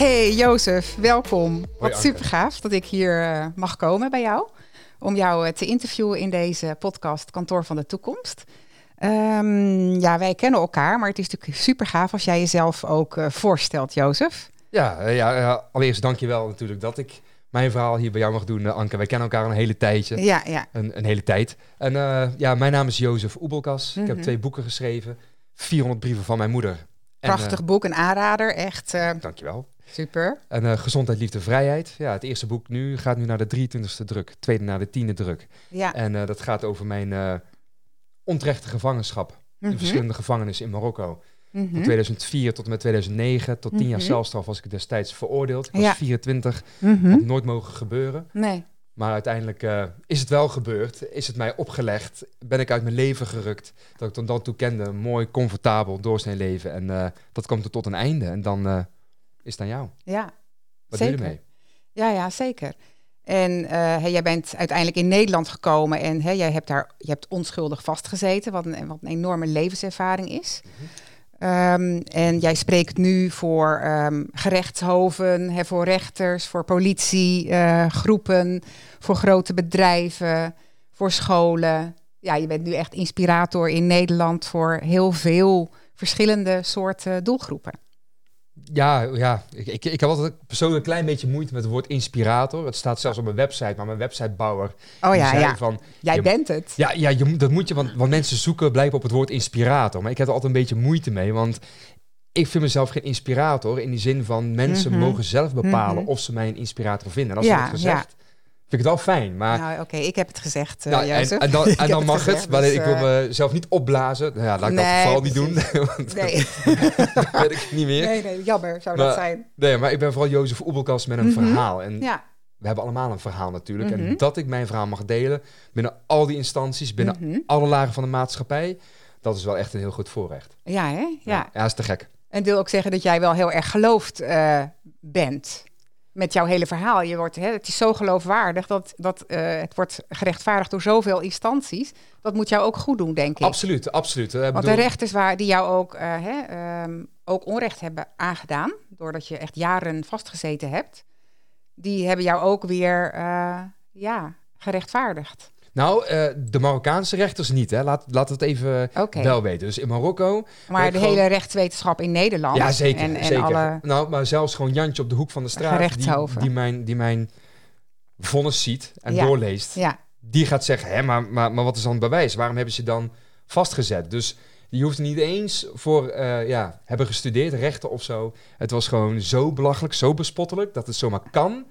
Hey Jozef, welkom. Wat super gaaf dat ik hier uh, mag komen bij jou. Om jou uh, te interviewen in deze podcast Kantoor van de Toekomst. Um, ja, wij kennen elkaar, maar het is natuurlijk super gaaf als jij jezelf ook uh, voorstelt, Jozef. Ja, ja, allereerst dankjewel natuurlijk dat ik mijn verhaal hier bij jou mag doen, Anke. Wij kennen elkaar een hele tijdje. Ja, ja. Een, een hele tijd. En ja, mijn naam is Jozef Oebelkas. Mm -hmm. Ik heb twee boeken geschreven. 400 brieven van mijn moeder. Prachtig en, boek, een aanrader, echt. Dankjewel. Super. En uh, Gezondheid, Liefde, Vrijheid. Ja, het eerste boek nu gaat nu naar de 23e druk. Tweede naar de tiende druk. Ja. En uh, dat gaat over mijn uh, onterechte gevangenschap. In verschillende gevangenissen in Marokko. -hmm. Van 2004 tot en met 2009. Tot 10 mm -hmm. jaar celstraf was ik destijds veroordeeld. Ik was Ja. 24. Mhm. Had nooit mogen gebeuren. Nee. Maar uiteindelijk uh, is het wel gebeurd. Is het mij opgelegd. Ben ik uit mijn leven gerukt. Dat ik tot dan toe kende. Mooi, comfortabel doorsnee leven. En uh, dat komt er tot een einde. En dan uh, is het aan jou. Ja, Wat zeker. doe je ermee? Ja, ja, zeker. En uh, hey, jij bent uiteindelijk in Nederland gekomen en hey, jij hebt daar je hebt onschuldig vastgezeten, wat een, wat een enorme levenservaring is. Mm -hmm. um, en jij spreekt nu voor um, gerechtshoven, hè, voor rechters, voor politiegroepen, uh, voor grote bedrijven, voor scholen. Ja, je bent nu echt inspirator in Nederland voor heel veel verschillende soorten doelgroepen. Ja, ja. Ik, ik, ik heb altijd persoonlijk een klein beetje moeite met het woord inspirator. Het staat zelfs op mijn website, maar mijn websitebouwer... Oh ja, ja. Van, Jij je, bent het. Ja, ja je, dat moet je, want, want mensen zoeken blijkbaar op het woord inspirator. Maar ik heb er altijd een beetje moeite mee, want ik vind mezelf geen inspirator... in die zin van mensen mm -hmm. mogen zelf bepalen mm -hmm. of ze mij een inspirator vinden. En als ja, dat gezegd... Ja. Vind ik het wel fijn, maar... Nou, oké, ik heb het gezegd, uh, nou, en, en, dan, en dan mag het, het maar dus, ik wil mezelf niet opblazen. Nou ja, laat ik nee, dat vooral niet doen. want nee. dat weet ik niet meer. Nee, nee, jammer zou maar, dat zijn. Nee, maar ik ben vooral Jozef Oebelkas met een mm -hmm. verhaal. En ja. we hebben allemaal een verhaal natuurlijk. Mhm. Mm -hmm. En dat ik mijn verhaal mag delen binnen al die instanties, binnen Mhm. alle lagen van de maatschappij... dat is wel echt een heel goed voorrecht. Ja, hè? Ja. Ja, ja is te gek. En wil ook zeggen dat jij wel heel erg geloofd uh, bent met jouw hele verhaal. Je wordt, hè, het is zo geloofwaardig dat, dat uh, het wordt gerechtvaardigd door zoveel instanties. Dat moet jou ook goed doen, denk ik. Absoluut, absoluut. Want bedoel... de rechters waar, die jou ook, uh, hè, um, ook onrecht hebben aangedaan, doordat je echt jaren vastgezeten hebt, die hebben jou ook weer ja, gerechtvaardigd. Nou, uh, de Marokkaanse rechters niet, hè. Laat, laat het even okay. wel weten. Dus in Marokko... Maar de gewoon... hele rechtswetenschap in Nederland. Ja, zeker. En, en zeker. Alle... Nou, maar zelfs gewoon Jantje op de hoek van de straat... Die, die, mijn, die mijn vonnis ziet en ja. doorleest... Ja. die gaat zeggen, hè, maar, maar, maar wat is dan het bewijs? Waarom hebben ze dan vastgezet? Dus die hoeft niet eens voor, uh, ja, hebben gestudeerd, rechten of zo. Het was gewoon zo belachelijk, zo bespottelijk... dat het zomaar kan...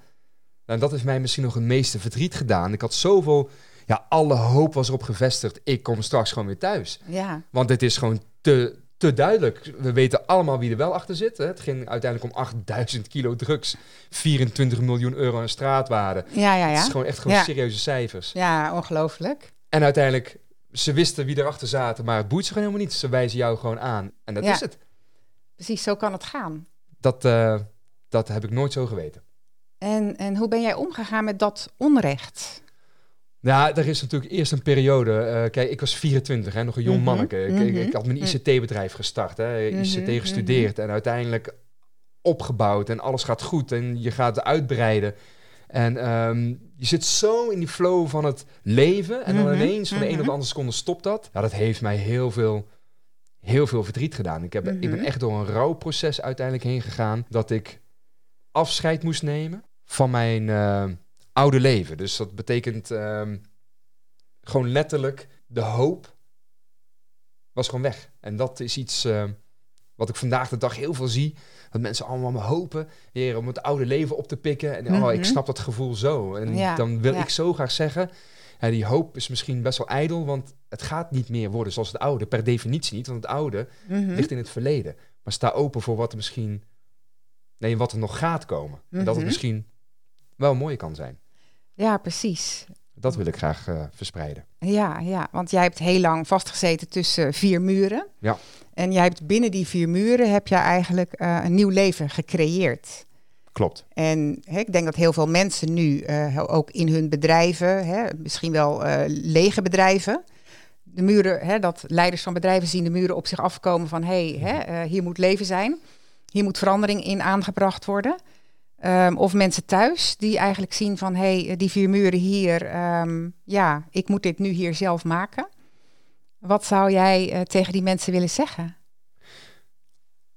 En dat heeft mij misschien nog het meeste verdriet gedaan. Ik had zoveel ja, alle hoop was erop gevestigd. Ik kom straks gewoon weer thuis. Ja. Want het is gewoon te, te duidelijk. We weten allemaal wie er wel achter zit. Hè. Het ging uiteindelijk om 8000 kilo drugs. 24 miljoen euro aan straatwaarde. Ja, ja, ja. Het is gewoon echt gewoon ja. serieuze cijfers. Ja, ongelooflijk. En uiteindelijk, ze wisten wie erachter zaten, maar het boeit ze gewoon helemaal niet. Ze wijzen jou gewoon aan. En dat ja. is het. Precies, zo kan het gaan. Dat, uh, dat heb ik nooit zo geweten. En, en hoe ben jij omgegaan met dat onrecht? Ja, er is natuurlijk eerst een periode. Uh, kijk, ik was 24, hè, nog een jong mm -hmm. manneke. Ik, mm -hmm. ik, ik, had mijn ICT-bedrijf gestart, hè, ICT mm -hmm. gestudeerd en uiteindelijk opgebouwd en alles gaat goed en je gaat uitbreiden. En um, je zit zo in die flow van het leven en dan ineens van de een op de andere seconde stopt dat. Ja, dat heeft mij heel veel, heel veel verdriet gedaan. Ik, heb, ik ben echt door een rouwproces uiteindelijk heen gegaan dat ik afscheid moest nemen van mijn... Uh, oude leven. Dus dat betekent um, gewoon letterlijk de hoop was gewoon weg. En dat is iets uh, wat ik vandaag de dag heel veel zie. Dat mensen allemaal maar hopen weer om het oude leven op te pikken. En oh, ik snap dat gevoel zo. En ja, dan wil ja. ik zo graag zeggen... Ja, die hoop is misschien best wel ijdel, want het gaat niet meer worden zoals het oude. Per definitie niet, want het oude -hmm. ligt in het verleden. Maar sta open voor wat er misschien... Nee, wat er nog gaat komen. En dat het misschien wel mooi kan zijn. Ja, precies. Dat wil ik graag uh, verspreiden. Ja, ja, want jij hebt heel lang vastgezeten tussen vier muren. Ja. En jij hebt binnen die vier muren heb je eigenlijk uh, een nieuw leven gecreëerd. Klopt. En hè, ik denk dat heel veel mensen nu uh, ook in hun bedrijven, hè, misschien wel lege bedrijven, de muren, hè, dat leiders van bedrijven zien de muren op zich afkomen van hé, hey, hè, hier moet leven zijn, hier moet verandering in aangebracht worden. Um, of mensen thuis die eigenlijk zien van hé, hey, die vier muren hier, um, ja, ik moet dit nu hier zelf maken. Wat zou jij uh, tegen die mensen willen zeggen?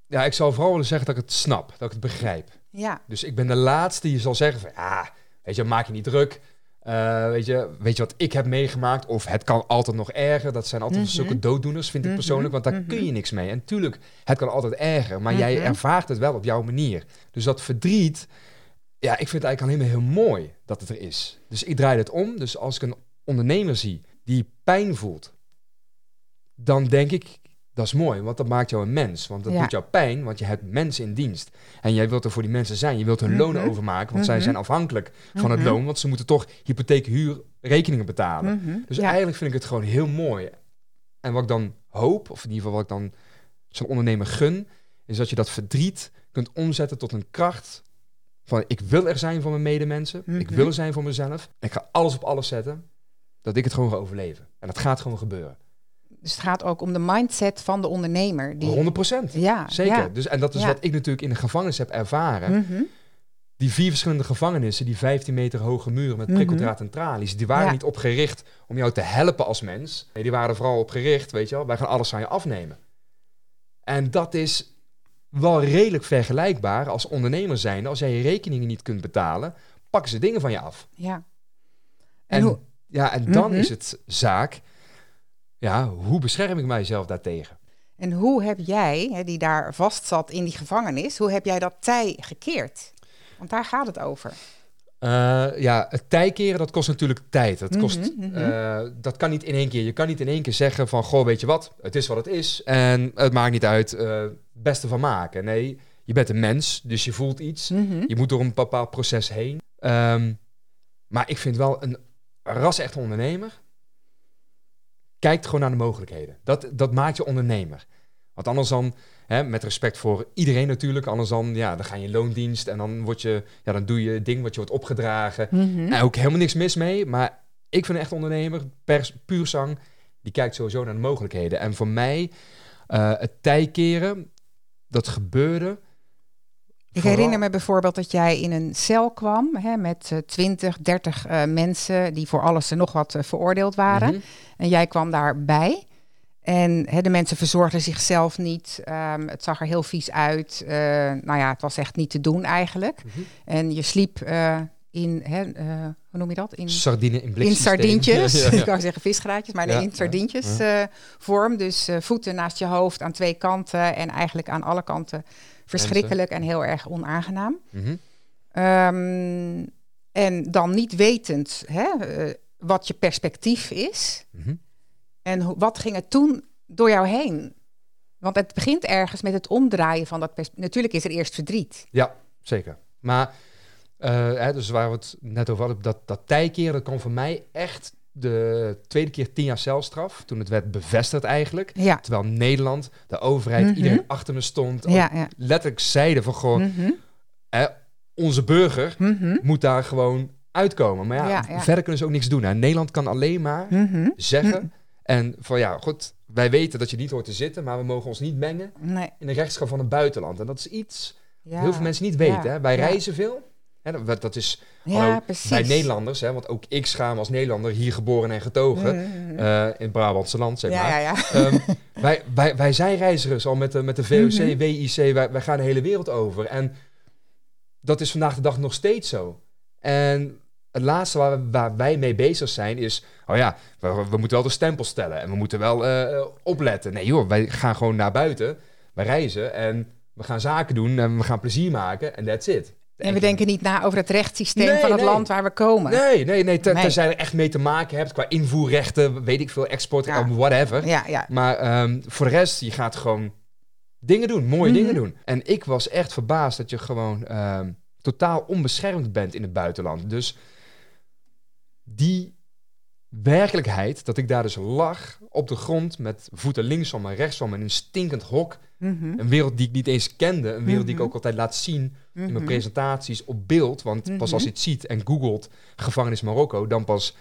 Ja, ik zou vooral willen zeggen dat ik het snap, dat ik het begrijp. Ja. Dus ik ben de laatste die zal zeggen van ja, weet je, maak je niet druk. Uh, weet, je, weet je wat ik heb meegemaakt? Of het kan altijd nog erger. Dat zijn altijd mm -hmm. zulke dooddoeners, vind ik mhm. persoonlijk. Want daar mm -hmm. kun je niks mee. En tuurlijk, het kan altijd erger. Maar jij Mhm. ervaart het wel op jouw manier. Dus dat verdriet, ja, ik vind het eigenlijk alleen maar heel mooi dat het er is. Dus ik draai het om. Dus als ik een ondernemer zie die pijn voelt, dan denk ik, dat is mooi, want dat maakt jou een mens. Want dat Ja. doet jou pijn, want je hebt mensen in dienst. En jij wilt er voor die mensen zijn. Je wilt hun lonen Mhm. overmaken, want zij Mhm. zijn afhankelijk van het Mhm. loon. Want ze moeten toch hypotheek, huur, rekeningen betalen. Dus ja. eigenlijk vind ik het gewoon heel mooi. En wat ik dan hoop, of in ieder geval wat ik dan zo'n ondernemer gun, is dat je dat verdriet kunt omzetten tot een kracht van ik wil er zijn voor mijn medemensen, ik wil er zijn voor mezelf. Ik ga alles op alles zetten dat ik het gewoon ga overleven. En dat gaat gewoon gebeuren. Dus het gaat ook om de mindset van de ondernemer. Die... 100 procent. Ja, Zeker. ja. Dus, en dat is Ja. wat ik natuurlijk in de gevangenis heb ervaren. Mhm. Die vier verschillende gevangenissen, die 15 meter hoge muren met Mhm. prikkeldraad en tralies, die waren Ja. niet op gericht om jou te helpen als mens. Nee, die waren er vooral op gericht, weet je wel, wij gaan alles van je afnemen. En dat is wel redelijk vergelijkbaar als ondernemer zijn. Als jij je rekeningen niet kunt betalen, pakken ze dingen van je af. Ja. En, En, hoe... ja, en dan Mhm. is het zaak, ja, hoe bescherm ik mijzelf daartegen? en hoe heb jij, hè, die daar vast zat in die gevangenis, hoe heb jij dat tij gekeerd? Want daar gaat het over. Eh, ja, het tijkeren, dat kost natuurlijk tijd. Dat, kost, Mhm, mhm. eh, dat kan niet in één keer. Je kan niet in één keer zeggen van, goh, weet je wat, het is wat het is. En het maakt niet uit, eh, het beste van maken. Nee, je bent een mens, dus je voelt iets. Mhm. Je moet door een bepaald proces heen. Ehm, maar ik vind wel een ras-echte ondernemer. Kijkt gewoon naar de mogelijkheden. Dat, dat maakt je ondernemer. Want anders dan, hè, met respect voor iedereen natuurlijk, anders dan, ja, dan ga je in loondienst en dan, word je, ja, dan doe je het ding wat je wordt opgedragen. Mhm. En ook helemaal niks mis mee. Maar ik vind een echt ondernemer, pers, puur zang, die kijkt sowieso naar de mogelijkheden. En voor mij, eh, het tijkeren, dat gebeurde. Ik vooral- herinner me bijvoorbeeld dat jij in een cel kwam hè, met eh, 20, 30 eh, mensen die voor alles en nog wat eh, veroordeeld waren. Mhm. En jij kwam daarbij. En hè, de mensen verzorgden zichzelf niet. Ehm, het zag er heel vies uit. Eh, nou ja, het was echt niet te doen eigenlijk. Mhm. En je sliep eh, in, hè, eh, hoe noem je dat? In, Sardine in in bliksysteem. sardientjes. Ja, ja, ja. Ik wou zeggen visgraatjes, maar in sardientjes eh, vorm. Dus eh, voeten naast je hoofd aan twee kanten. En eigenlijk aan alle kanten verschrikkelijk en heel erg onaangenaam. Mhm. Ehm, en dan niet wetend hè, eh, wat je perspectief is. Mhm. En wat ging er toen door jou heen? Want het begint ergens met het omdraaien van dat perspectief. Natuurlijk is er eerst verdriet. Ja, zeker. Maar, eh, hè, dus waar we het net over hadden, dat, dat tijkeren, dat kwam voor mij echt de tweede keer tien jaar celstraf. Toen het werd bevestigd eigenlijk. Ja, Terwijl Nederland, de overheid, Mhm. iedereen achter me stond. ook ja, ja. Letterlijk zeiden van gewoon, Mhm, hè, onze burger mhm, moet daar gewoon uitkomen. Maar ja, verder kunnen ze ook niks doen. Hè. Nederland kan alleen maar zeggen en van ja, goed, wij weten dat je niet hoort te zitten, maar we mogen ons niet mengen Nee, in de rechtsschap van het buitenland. En dat is iets heel veel mensen niet weten. Hè? Wij reizen veel. Hè, dat, is Ja, hallo, bij Nederlanders, hè, want ook ik schaam als Nederlander, hier geboren en getogen, Mhm. eh, in het Brabantse land, zeg ja, maar. ja. Ehm, wij, wij, wij zijn reizigers al met de, met de VOC, Mhm. WIC, wij, wij gaan de hele wereld over. En dat is vandaag de dag nog steeds zo. En het laatste waar, waar wij mee bezig zijn is, oh ja, we, we moeten wel de stempel stellen en we moeten wel eh, opletten. Nee joh, wij gaan gewoon naar buiten, wij reizen en we gaan zaken doen en we gaan plezier maken en that's it. En we denken niet na over het rechtssysteem Nee, van het nee. land waar we komen. Nee, nee, nee, tenzij je er echt mee te maken hebt qua invoerrechten, weet ik veel, export, Ja. whatever. Ja, ja. Maar ehm, voor de rest, je gaat gewoon dingen doen, mooie Mhm. dingen doen. En ik was echt verbaasd dat je gewoon ehm, totaal onbeschermd bent in het buitenland. Dus die werkelijkheid, dat ik daar dus lag op de grond met voeten linksom en rechtsom in een stinkend hok. Mhm. Een wereld die ik niet eens kende, een wereld die ik Mhm. ook altijd laat zien in mijn Mhm. presentaties op beeld. Want pas als je het ziet en googelt gevangenis Marokko, dan pas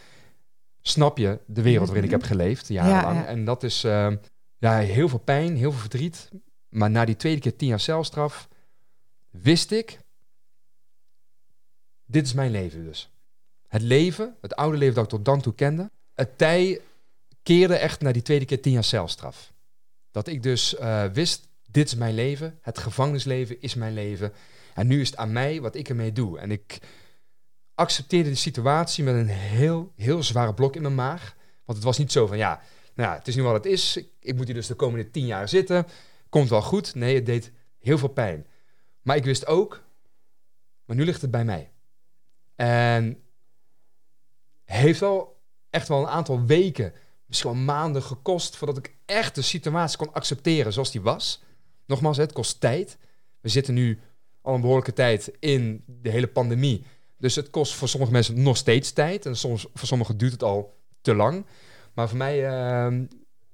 snap je de wereld waarin ik heb geleefd, jarenlang. ja. En dat is eh, ja, heel veel pijn, heel veel verdriet. Maar na die tweede keer tien jaar celstraf wist ik, dit is mijn leven dus. Het leven, het oude leven dat ik tot dan toe kende, het tij keerde echt naar die tweede keer tien jaar celstraf. Dat ik dus eh, wist, dit is mijn leven, het gevangenisleven is mijn leven. En nu is het aan mij wat ik ermee doe. En ik accepteerde de situatie met een heel, heel zware blok in mijn maag. Want het was niet zo van, ja, nou het is nu wat het is. Ik, ik moet hier dus de komende tien jaar zitten. Komt wel goed. Nee, het deed heel veel pijn. Maar ik wist ook, maar nu ligt het bij mij. En heeft wel echt wel een aantal weken, misschien wel maanden gekost... voordat ik echt de situatie kon accepteren zoals die was. Nogmaals, het kost tijd. We zitten nu al een behoorlijke tijd in de hele pandemie. Dus het kost voor sommige mensen nog steeds tijd. En soms, voor sommigen duurt het al te lang. Maar voor mij ehm,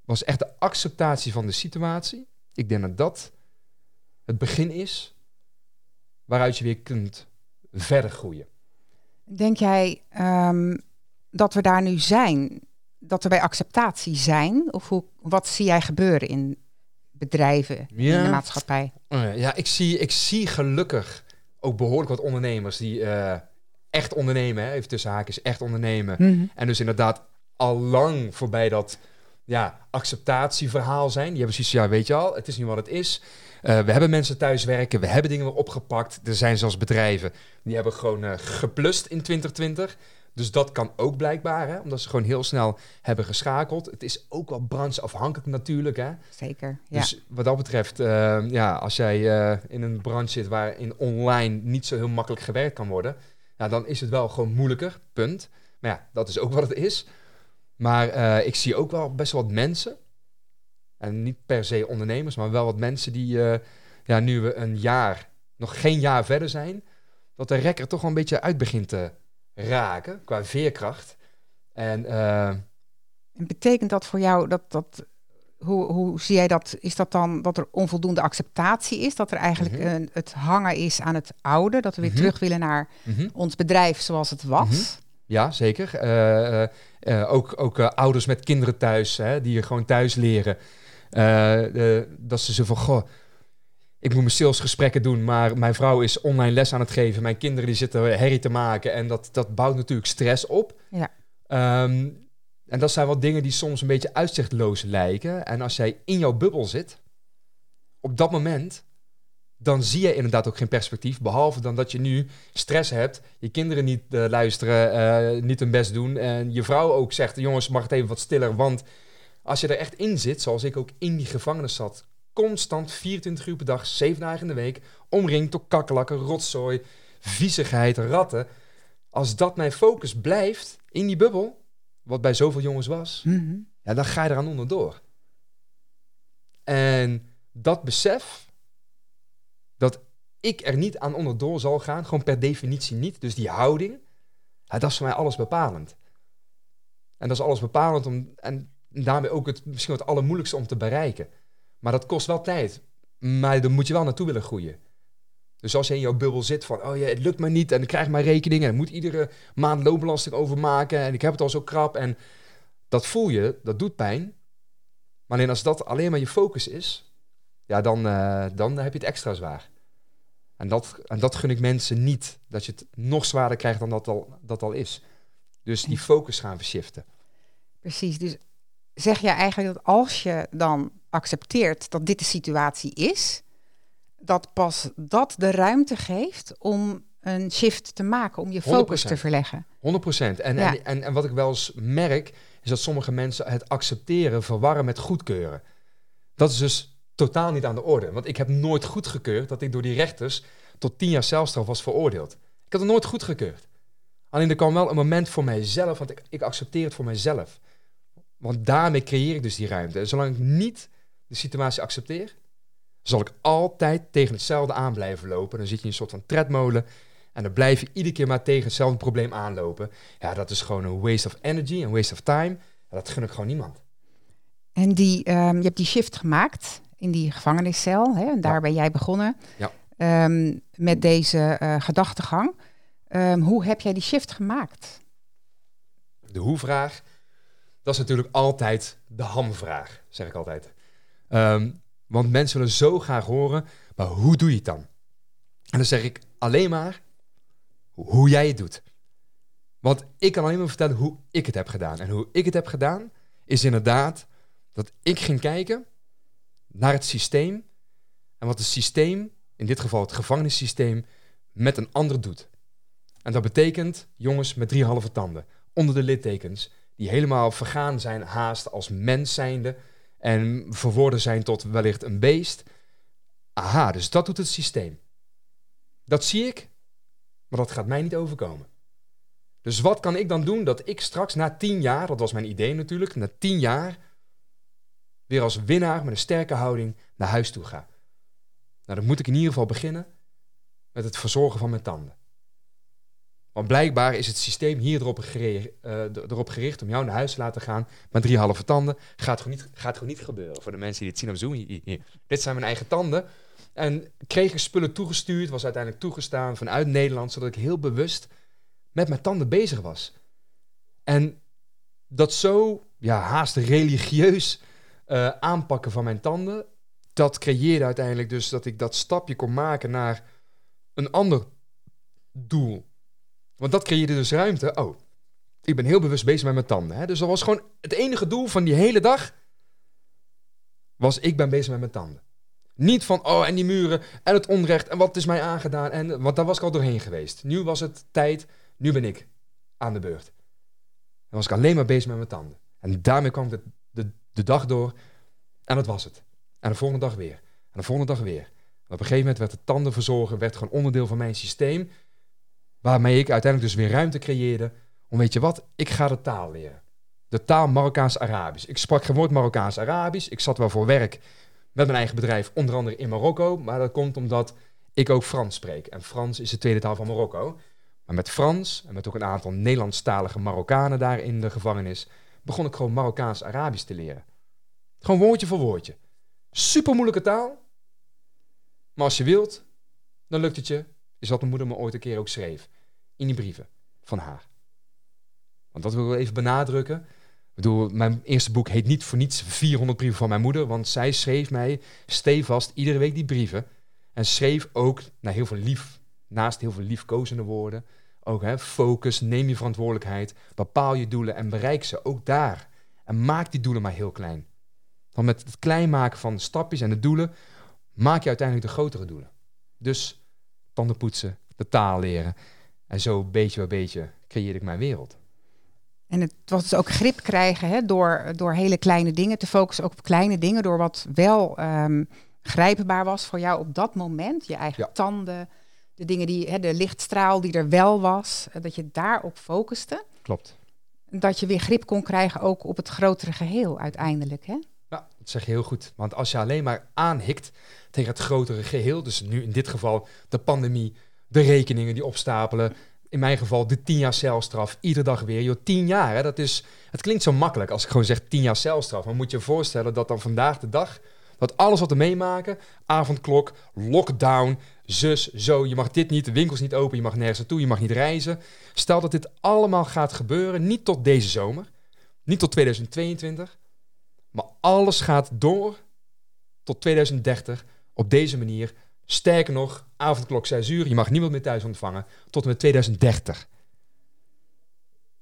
was echt de acceptatie van de situatie. Ik denk dat dat het begin is waaruit je weer kunt verder groeien. Denk jij ehm, dat we daar nu zijn? Dat we bij acceptatie zijn? Of hoe, wat zie jij gebeuren in bedrijven, in de maatschappij? Oh ja, ik zie, ik zie gelukkig ook behoorlijk wat ondernemers die eh, echt ondernemen, hè, even tussen haakjes, echt ondernemen. Mhm. En dus inderdaad al lang voorbij dat ja, acceptatieverhaal zijn. Die hebben zoiets van, ja, weet je al, het is nu wat het is. Eh, we hebben mensen thuis werken, we hebben dingen weer opgepakt. Er zijn zelfs bedrijven die hebben gewoon eh, geplust in 2020. Dus dat kan ook blijkbaar, hè, omdat ze gewoon heel snel hebben geschakeld. Het is ook wel brancheafhankelijk natuurlijk, hè. Zeker, ja. Dus wat dat betreft, eh, ja, als jij eh, in een branche zit waarin online niet zo heel makkelijk gewerkt kan worden, ja, dan is het wel gewoon moeilijker, punt. Maar ja, dat is ook wat het is. Maar eh, ik zie ook wel best wel wat mensen, en niet per se ondernemers, maar wel wat mensen die, ja, nu we een jaar, nog geen jaar verder zijn, dat de rekker toch wel een beetje uit begint te raken qua veerkracht. En eh, En betekent dat voor jou dat dat. Hoe, hoe zie jij dat? Is dat dan dat er onvoldoende acceptatie is? Dat er eigenlijk Mhm. een, het hangen is aan het oude? Dat we weer Mhm. terug willen naar mhm. ons bedrijf zoals het was? Ja, zeker. Eh, eh, ook ook ouders met kinderen thuis, hè, die je gewoon thuis leren. Dat ze zo van, goh, ik moet mijn salesgesprekken doen, maar mijn vrouw is online les aan het geven. Mijn kinderen die zitten herrie te maken en dat, dat bouwt natuurlijk stress op. Ja. Ehm, en dat zijn wel dingen die soms een beetje uitzichtloos lijken. En als jij in jouw bubbel zit, op dat moment, dan zie je inderdaad ook geen perspectief. Behalve dan dat je nu stress hebt, je kinderen niet eh, luisteren, eh, niet hun best doen. En je vrouw ook zegt, jongens, mag het even wat stiller. Want als je er echt in zit, zoals ik ook in die gevangenis zat, constant 24 uur per dag, 7 dagen in de week, omringd door kakkerlakken, rotzooi, viezigheid, ratten. Als dat mijn focus blijft in die bubbel, wat bij zoveel jongens was, Mhm. ja, dan ga je eraan onderdoor. En dat besef, dat ik er niet aan onderdoor zal gaan, gewoon per definitie niet. Dus die houding, ja, dat is voor mij alles bepalend. En dat is alles bepalend om, en daarmee ook het, misschien het allermoeilijkste om te bereiken. Maar dat kost wel tijd. Maar dan moet je wel naartoe willen groeien. Dus als je in jouw bubbel zit van, oh ja, het lukt me niet en ik krijg maar rekeningen en moet iedere maand loonbelasting overmaken en ik heb het al zo krap en dat voel je, dat doet pijn. Maar alleen als dat alleen maar je focus is, ja, dan, eh, dan heb je het extra zwaar. En dat, en dat gun ik mensen niet, dat je het nog zwaarder krijgt dan dat al, dat al is. Dus die focus gaan verschiften. Precies. Dus zeg je eigenlijk dat als je dan accepteert dat dit de situatie is, dat pas dat de ruimte geeft om een shift te maken, om je focus 100%. te verleggen. 100 procent. En, Ja. en, en, en wat ik wel eens merk, is dat sommige mensen het accepteren verwarren met goedkeuren. Dat is dus totaal niet aan de orde. Want ik heb nooit goedgekeurd dat ik door die rechters tot tien jaar celstraf was veroordeeld. Ik had het nooit goedgekeurd. Alleen er kwam wel een moment voor mijzelf, want ik, ik accepteer het voor mijzelf. Want daarmee creëer ik dus die ruimte. En zolang ik niet de situatie accepteer, zal ik altijd tegen hetzelfde aan blijven lopen. Dan zit je in een soort van tredmolen. En dan blijf je iedere keer maar tegen hetzelfde probleem aanlopen. Ja, dat is gewoon een waste of energy, een waste of time. dat gun ik gewoon niemand. En die, ehm, je hebt die shift gemaakt in die gevangeniscel. Hè? En daar ben jij begonnen. Ja. Ehm, met deze uh, gedachtegang. Ehm, hoe heb jij die shift gemaakt? De hoe-vraag, dat is natuurlijk altijd de hamvraag, zeg ik altijd. want mensen willen zo graag horen, maar hoe doe je het dan? En dan zeg ik alleen maar hoe jij het doet. Want ik kan alleen maar vertellen hoe ik het heb gedaan. En hoe ik het heb gedaan, is inderdaad dat ik ging kijken naar het systeem en wat het systeem, in dit geval het gevangenissysteem, met een ander doet. En dat betekent jongens met drie halve tanden, onder de littekens, die helemaal vergaan zijn haast als mens zijnde en verworden zijn tot wellicht een beest. Aha, dus dat doet het systeem. Dat zie ik, maar dat gaat mij niet overkomen. Dus wat kan ik dan doen dat ik straks na tien jaar, dat was mijn idee natuurlijk, na tien jaar weer als winnaar met een sterke houding naar huis toe ga? Nou, dan moet ik in ieder geval beginnen met het verzorgen van mijn tanden. Want blijkbaar is het systeem hier erop gericht, uh, erop gericht om jou naar huis te laten gaan met drie halve tanden. Gaat gewoon niet, gaat gewoon niet gebeuren. Voor de mensen die het zien op Zoom. Hier, Dit zijn mijn eigen tanden. En kreeg ik spullen toegestuurd, was uiteindelijk toegestaan vanuit Nederland, zodat ik heel bewust met mijn tanden bezig was. En dat zo ja, haast religieus uh, aanpakken van mijn tanden, dat creëerde uiteindelijk dus dat ik dat stapje kon maken naar een ander doel. Want dat creëerde dus ruimte. Oh, ik ben heel bewust bezig met mijn tanden. Hè? Dus dat was gewoon het enige doel van die hele dag. Was ik ben bezig met mijn tanden. Niet van, oh, en die muren en het onrecht en wat is mij aangedaan. En, want daar was ik al doorheen geweest. Nu was het tijd, nu ben ik aan de beurt. Dan was ik alleen maar bezig met mijn tanden. En daarmee kwam de, de, de dag door en dat was het. En de volgende dag weer. En de volgende dag weer. En op een gegeven moment werd het tandenverzorgen werd gewoon onderdeel van mijn systeem. Waarmee ik uiteindelijk dus weer ruimte creëerde. Om weet je wat, ik ga de taal leren. De taal Marokkaans-Arabisch. Ik sprak geen woord Marokkaans-Arabisch. Ik zat wel voor werk met mijn eigen bedrijf, onder andere in Marokko. Maar dat komt omdat ik ook Frans spreek. En Frans is de tweede taal van Marokko. Maar met Frans en met ook een aantal Nederlandstalige Marokkanen daar in de gevangenis, begon ik gewoon Marokkaans-Arabisch te leren. Gewoon woordje voor woordje. Super moeilijke taal. Maar als je wilt, dan lukt het je. Is wat mijn moeder me ooit een keer ook schreef. In die brieven van haar. Want dat wil ik even benadrukken bedoel, mijn eerste boek heet niet voor niets 400 brieven van mijn moeder, want zij schreef mij stevast iedere week die brieven. En schreef ook naar heel veel lief, naast heel veel liefkozende woorden, ook hè, focus, neem je verantwoordelijkheid, bepaal je doelen en bereik ze ook daar. En maak die doelen maar heel klein. Want met het klein maken van de stapjes en de doelen, maak je uiteindelijk de grotere doelen. Dus tanden poetsen, de taal leren. En zo beetje bij beetje creëerde ik mijn wereld. En het was dus ook grip krijgen hè, door, door hele kleine dingen te focussen, ook op kleine dingen, door wat wel um, grijpbaar was voor jou op dat moment. Je eigen tanden, de dingen die, hè, de lichtstraal die er wel was, eh, dat je daarop focuste. Klopt. Dat je weer grip kon krijgen ook op het grotere geheel uiteindelijk. Hè? Ja, dat zeg je heel goed. Want als je alleen maar aanhikt tegen het grotere geheel, dus nu in dit geval de pandemie, de rekeningen die opstapelen, in mijn geval de tien jaar celstraf, iedere dag weer. Joh, tien jaar, hè, dat is... Het klinkt zo makkelijk als ik gewoon zeg tien jaar celstraf. Maar moet je je voorstellen dat dan vandaag de dag... dat alles wat we meemaken, avondklok, lockdown, zus, zo... je mag dit niet, de winkels niet open, je mag nergens naartoe, je mag niet reizen. Stel dat dit allemaal gaat gebeuren, niet tot deze zomer... niet tot 2022... maar alles gaat door tot 2030 op deze manier Sterker nog, avondklok 6 uur, je mag niemand meer thuis ontvangen tot en met 2030.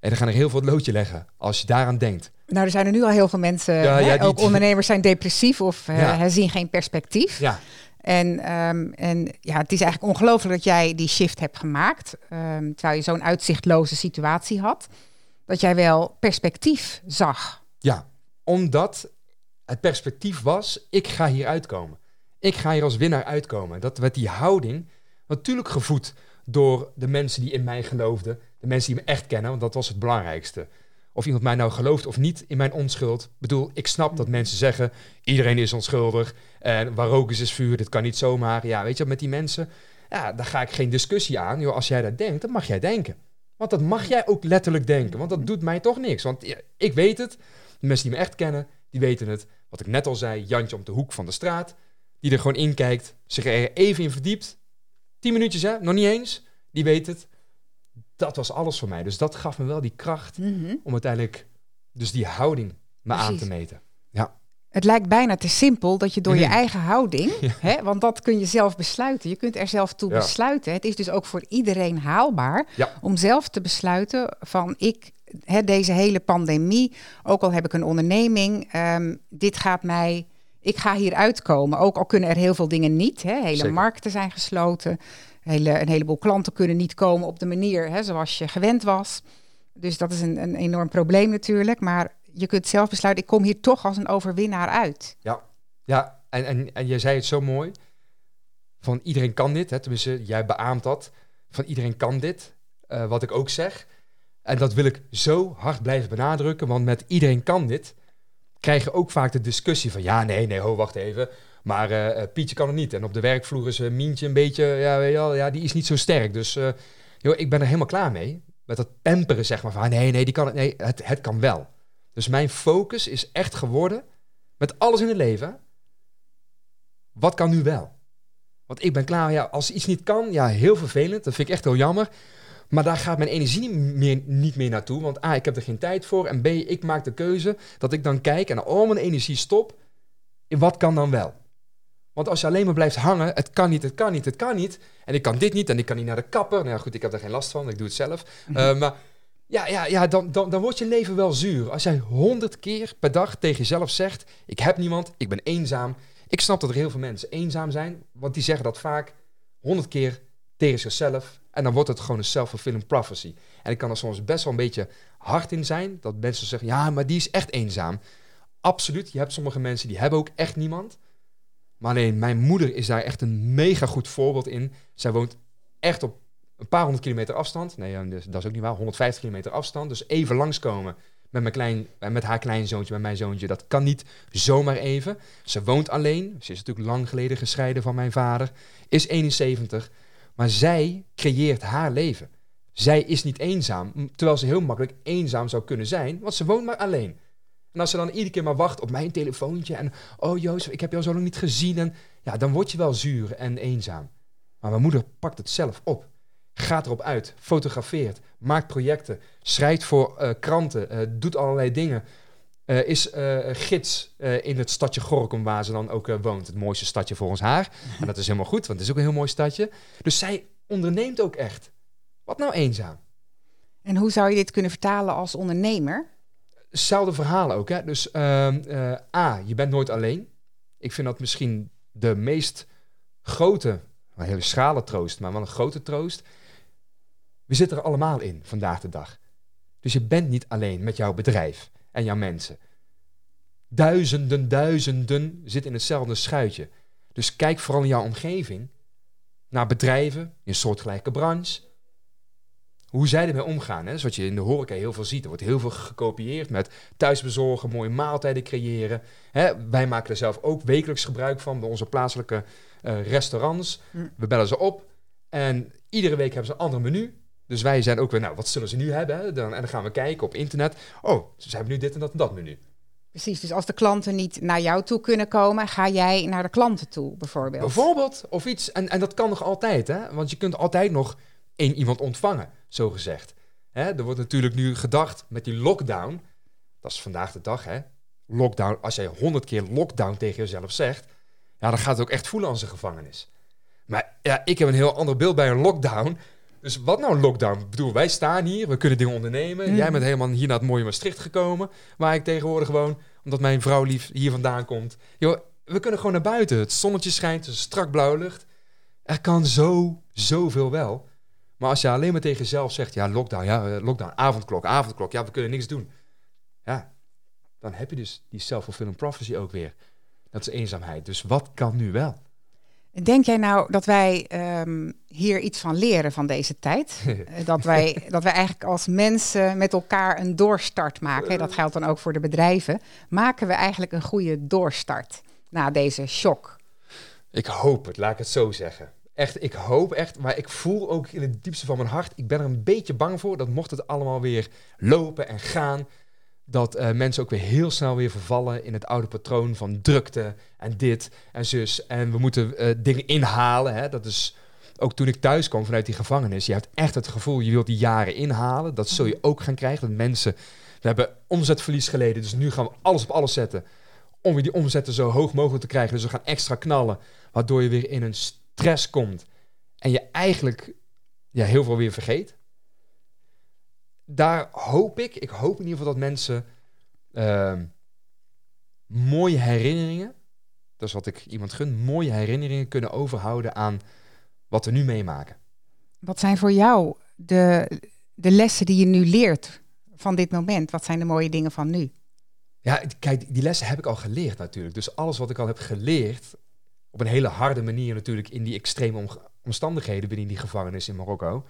En dan gaan er heel veel het loodje leggen als je daaraan denkt. Nou, er zijn er nu al heel veel mensen, ja, hè, ook ondernemers zijn depressief of uh, zien geen perspectief. Ja. En, ehm, en ja, het is eigenlijk ongelooflijk dat jij die shift hebt gemaakt, um, terwijl je zo'n uitzichtloze situatie had, dat jij wel perspectief zag. Ja, omdat het perspectief was, ik ga hier uitkomen ik ga hier als winnaar uitkomen. Dat werd die houding natuurlijk gevoed door de mensen die in mij geloofden. De mensen die me echt kennen, want dat was het belangrijkste. Of iemand mij nou gelooft of niet in mijn onschuld. Ik bedoel, ik snap dat mensen zeggen, iedereen is onschuldig. En waar rook is, is vuur, dit kan niet zomaar. Ja, weet je, met die mensen Ja, daar ga ik geen discussie aan. Joh, als jij dat denkt, dan mag jij denken. Want dat mag jij ook letterlijk denken. Want dat doet mij toch niks. Want ik weet het. De mensen die me echt kennen, die weten het. Wat ik net al zei, Jantje op de hoek van de straat. Die er gewoon in kijkt, zich er even in verdiept. Tien minuutjes, hè? Nog niet eens. Die weet het. Dat was alles voor mij. Dus dat gaf me wel die kracht Mhm. om uiteindelijk dus die houding me aan te meten. Ja, Het lijkt bijna te simpel dat je door je eigen houding, hè, want dat kun je zelf besluiten. Je kunt er zelf toe Ja. besluiten. Het is dus ook voor iedereen haalbaar Ja. om zelf te besluiten van ik, hè, deze hele pandemie, ook al heb ik een onderneming, ehm, dit gaat mij, ik ga hier uitkomen. Ook al kunnen er heel veel dingen niet. Hè, hele Zeker. markten zijn gesloten. Hele, een heleboel klanten kunnen niet komen op de manier hè, zoals je gewend was. Dus dat is een, een enorm probleem natuurlijk. Maar je kunt zelf besluiten, ik kom hier toch als een overwinnaar uit. ja. ja. En, en, en jij zei het zo mooi. Van iedereen kan dit. Hè? Tenminste, jij beaamt dat. Van iedereen kan dit. eh, wat ik ook zeg. En dat wil ik zo hard blijven benadrukken. Want met iedereen kan dit. Krijg je ook vaak de discussie van... Ja, nee, nee, ho, wacht even. Maar eh, eh, Pietje kan het niet. En op de werkvloer is eh, Mientje een beetje... Ja, weet je wel, ja, die is niet zo sterk. Dus joh, ik ben er helemaal klaar mee. Met dat pamperen, zeg maar. Van nee, nee, die kan het. Nee, het, het kan wel. Dus mijn focus is echt geworden... Met alles in het leven. Wat kan nu wel? Want ik ben klaar, ja, als iets niet kan, ja, heel vervelend. Dat vind ik echt heel jammer. Maar daar gaat mijn energie niet meer, niet meer naartoe. Want A, ik heb er geen tijd voor. En B, ik maak de keuze dat ik dan kijk en al mijn energie stop. in wat kan dan wel? Want als je alleen maar blijft hangen, het kan niet, het kan niet, het kan niet. En ik kan dit niet en ik kan niet naar de kapper. Nou ja, goed, ik heb daar geen last van, ik doe het zelf. Eh, maar ja, ja, ja dan, dan, dan wordt je leven wel zuur. Als jij honderd keer per dag tegen jezelf zegt... ik heb niemand, ik ben eenzaam. Ik snap dat er heel veel mensen eenzaam zijn... want die zeggen dat vaak honderd keer tegen zichzelf... en dan wordt het gewoon een self-fulfilling prophecy. En ik kan er soms best wel een beetje hard in zijn... dat mensen zeggen, ja, maar die is echt eenzaam. Absoluut, je hebt sommige mensen die hebben ook echt niemand... Maar alleen mijn moeder is daar echt een mega goed voorbeeld in. Zij woont echt op een paar honderd kilometer afstand. Nee, dus dat is ook niet waar. 150 kilometer afstand. Dus even langskomen met, mijn klein, eh, met haar kleinzoontje, met mijn zoontje. Dat kan niet zomaar even. Ze woont alleen. Ze is natuurlijk lang geleden gescheiden van mijn vader. Is 71. Maar zij creëert haar leven. Zij is niet eenzaam. Terwijl ze heel makkelijk eenzaam zou kunnen zijn. Want ze woont maar alleen. En als ze dan iedere keer maar wacht op mijn telefoontje. En oh Jozef, ik heb jou zo lang niet gezien. En ja, dan word je wel zuur en eenzaam. Maar mijn moeder pakt het zelf op. Gaat erop uit, fotografeert, maakt projecten, schrijft voor eh, kranten, eh, doet allerlei dingen. Eh, is gids in het stadje Gorkum, waar ze dan ook woont. Het mooiste stadje volgens haar. En dat is helemaal goed, want het is ook een heel mooi stadje. Dus zij onderneemt ook echt. Wat nou eenzaam? En hoe zou je dit kunnen vertalen als ondernemer? Hetzelfde verhaal ook. Hè? Dus ehm, eh, A, je bent nooit alleen. Ik vind dat misschien de meest grote, een hele schrale troost, maar wel een grote troost. We zitten er allemaal in vandaag de dag. Dus je bent niet alleen met jouw bedrijf en jouw mensen. Duizenden, duizenden zitten in hetzelfde schuitje. Dus kijk vooral in jouw omgeving naar bedrijven in een soortgelijke branche. Hoe zij ermee omgaan. Hè? Is wat je in de horeca heel veel ziet. Er wordt heel veel gekopieerd met thuisbezorgen, mooie maaltijden creëren. Hè? Wij maken er zelf ook wekelijks gebruik van bij onze plaatselijke eh, restaurants. Mm. We bellen ze op en iedere week hebben ze een ander menu. Dus wij zijn ook weer, nou, wat zullen ze nu hebben? Hè? Dan, en dan gaan we kijken op internet. Oh, ze hebben nu dit en dat en dat menu. Precies, dus als de klanten niet naar jou toe kunnen komen, ga jij naar de klanten toe, bijvoorbeeld. Bijvoorbeeld, of iets. En, en dat kan nog altijd, hè? Want je kunt altijd nog één iemand ontvangen, zo gezegd. Hè? Er wordt natuurlijk nu gedacht met die lockdown. Dat is vandaag de dag, hè? Lockdown. Als jij honderd keer lockdown tegen jezelf zegt, ja, dan gaat het ook echt voelen als een gevangenis. Maar ja, ik heb een heel ander beeld bij een lockdown. Dus wat nou lockdown? Ik bedoel, wij staan hier, we kunnen dingen ondernemen. Mm. Jij bent helemaal hier naar het mooie Maastricht gekomen, waar ik tegenwoordig woon, omdat mijn vrouw lief hier vandaan komt. Joh, we kunnen gewoon naar buiten. Het zonnetje schijnt, het is strak blauwe lucht. Er kan zo, zoveel wel. Maar als je alleen maar tegen jezelf zegt, ja, lockdown, ja, eh, lockdown, avondklok, avondklok, ja, we kunnen niks doen. Ja, dan heb je dus die self-fulfilling prophecy ook weer. Dat is eenzaamheid. Dus wat kan nu wel? Denk jij nou dat wij ehm, hier iets van leren van deze tijd? Eh, dat, wij, dat wij eigenlijk als mensen met elkaar een doorstart maken. Dat geldt dan ook voor de bedrijven. Maken we eigenlijk een goede doorstart na deze shock? Ik hoop het, laat ik het zo zeggen. echt, ik hoop echt, maar ik voel ook in het diepste van mijn hart, ik ben er een beetje bang voor dat mocht het allemaal weer lopen en gaan, dat eh, mensen ook weer heel snel weer vervallen in het oude patroon van drukte en dit en zus. En we moeten uh, dingen inhalen. Hè? Dat is ook toen ik thuis kwam vanuit die gevangenis. Je hebt echt het gevoel, je wilt die jaren inhalen. Dat zul je ook gaan krijgen. Dat mensen, we hebben omzetverlies geleden, dus nu gaan we alles op alles zetten. Om weer die omzetten zo hoog mogelijk te krijgen. Dus we gaan extra knallen, waardoor je weer in een stress komt. En je eigenlijk ja, heel veel weer vergeet daar hoop ik, ik hoop in ieder geval dat mensen uh, mooie herinneringen, dat is wat ik iemand gun, mooie herinneringen kunnen overhouden aan wat we nu meemaken. Wat zijn voor jou de, de lessen die je nu leert van dit moment? Wat zijn de mooie dingen van nu? Ja, kijk, die lessen heb ik al geleerd natuurlijk. Dus alles wat ik al heb geleerd, op een hele harde manier natuurlijk in die extreme omstandigheden binnen die gevangenis in Marokko,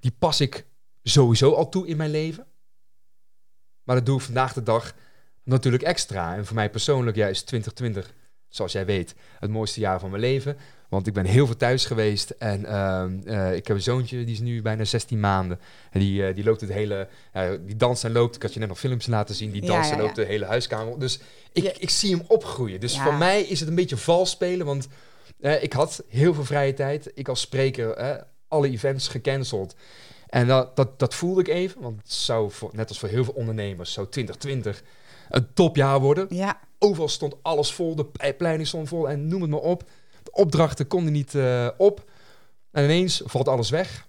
die pas ik sowieso al toe in mijn leven. Maar dat doe ik vandaag de dag natuurlijk extra. En voor mij persoonlijk ja, is 2020, zoals jij weet, het mooiste jaar van mijn leven. Want ik ben heel veel thuis geweest en ehm, eh, ik heb een zoontje, die is nu bijna 16 maanden. En die, uh, die loopt het hele, die danst en loopt. Ik had je net nog filmpjes laten zien, die danst en loopt de hele huiskamer. Dus ik, ik zie hem opgroeien. Dus voor mij is het een beetje vals spelen, want uh, ik had heel veel vrije tijd. Ik als spreker alle events gecanceld. En dat, dat, dat voelde ik even, want het zou, voor, net als voor heel veel ondernemers, zou 2020 een topjaar worden. Ja. Overal stond alles vol, de pleinen stond vol en noem het maar op. De opdrachten konden niet uh, op. En ineens valt alles weg.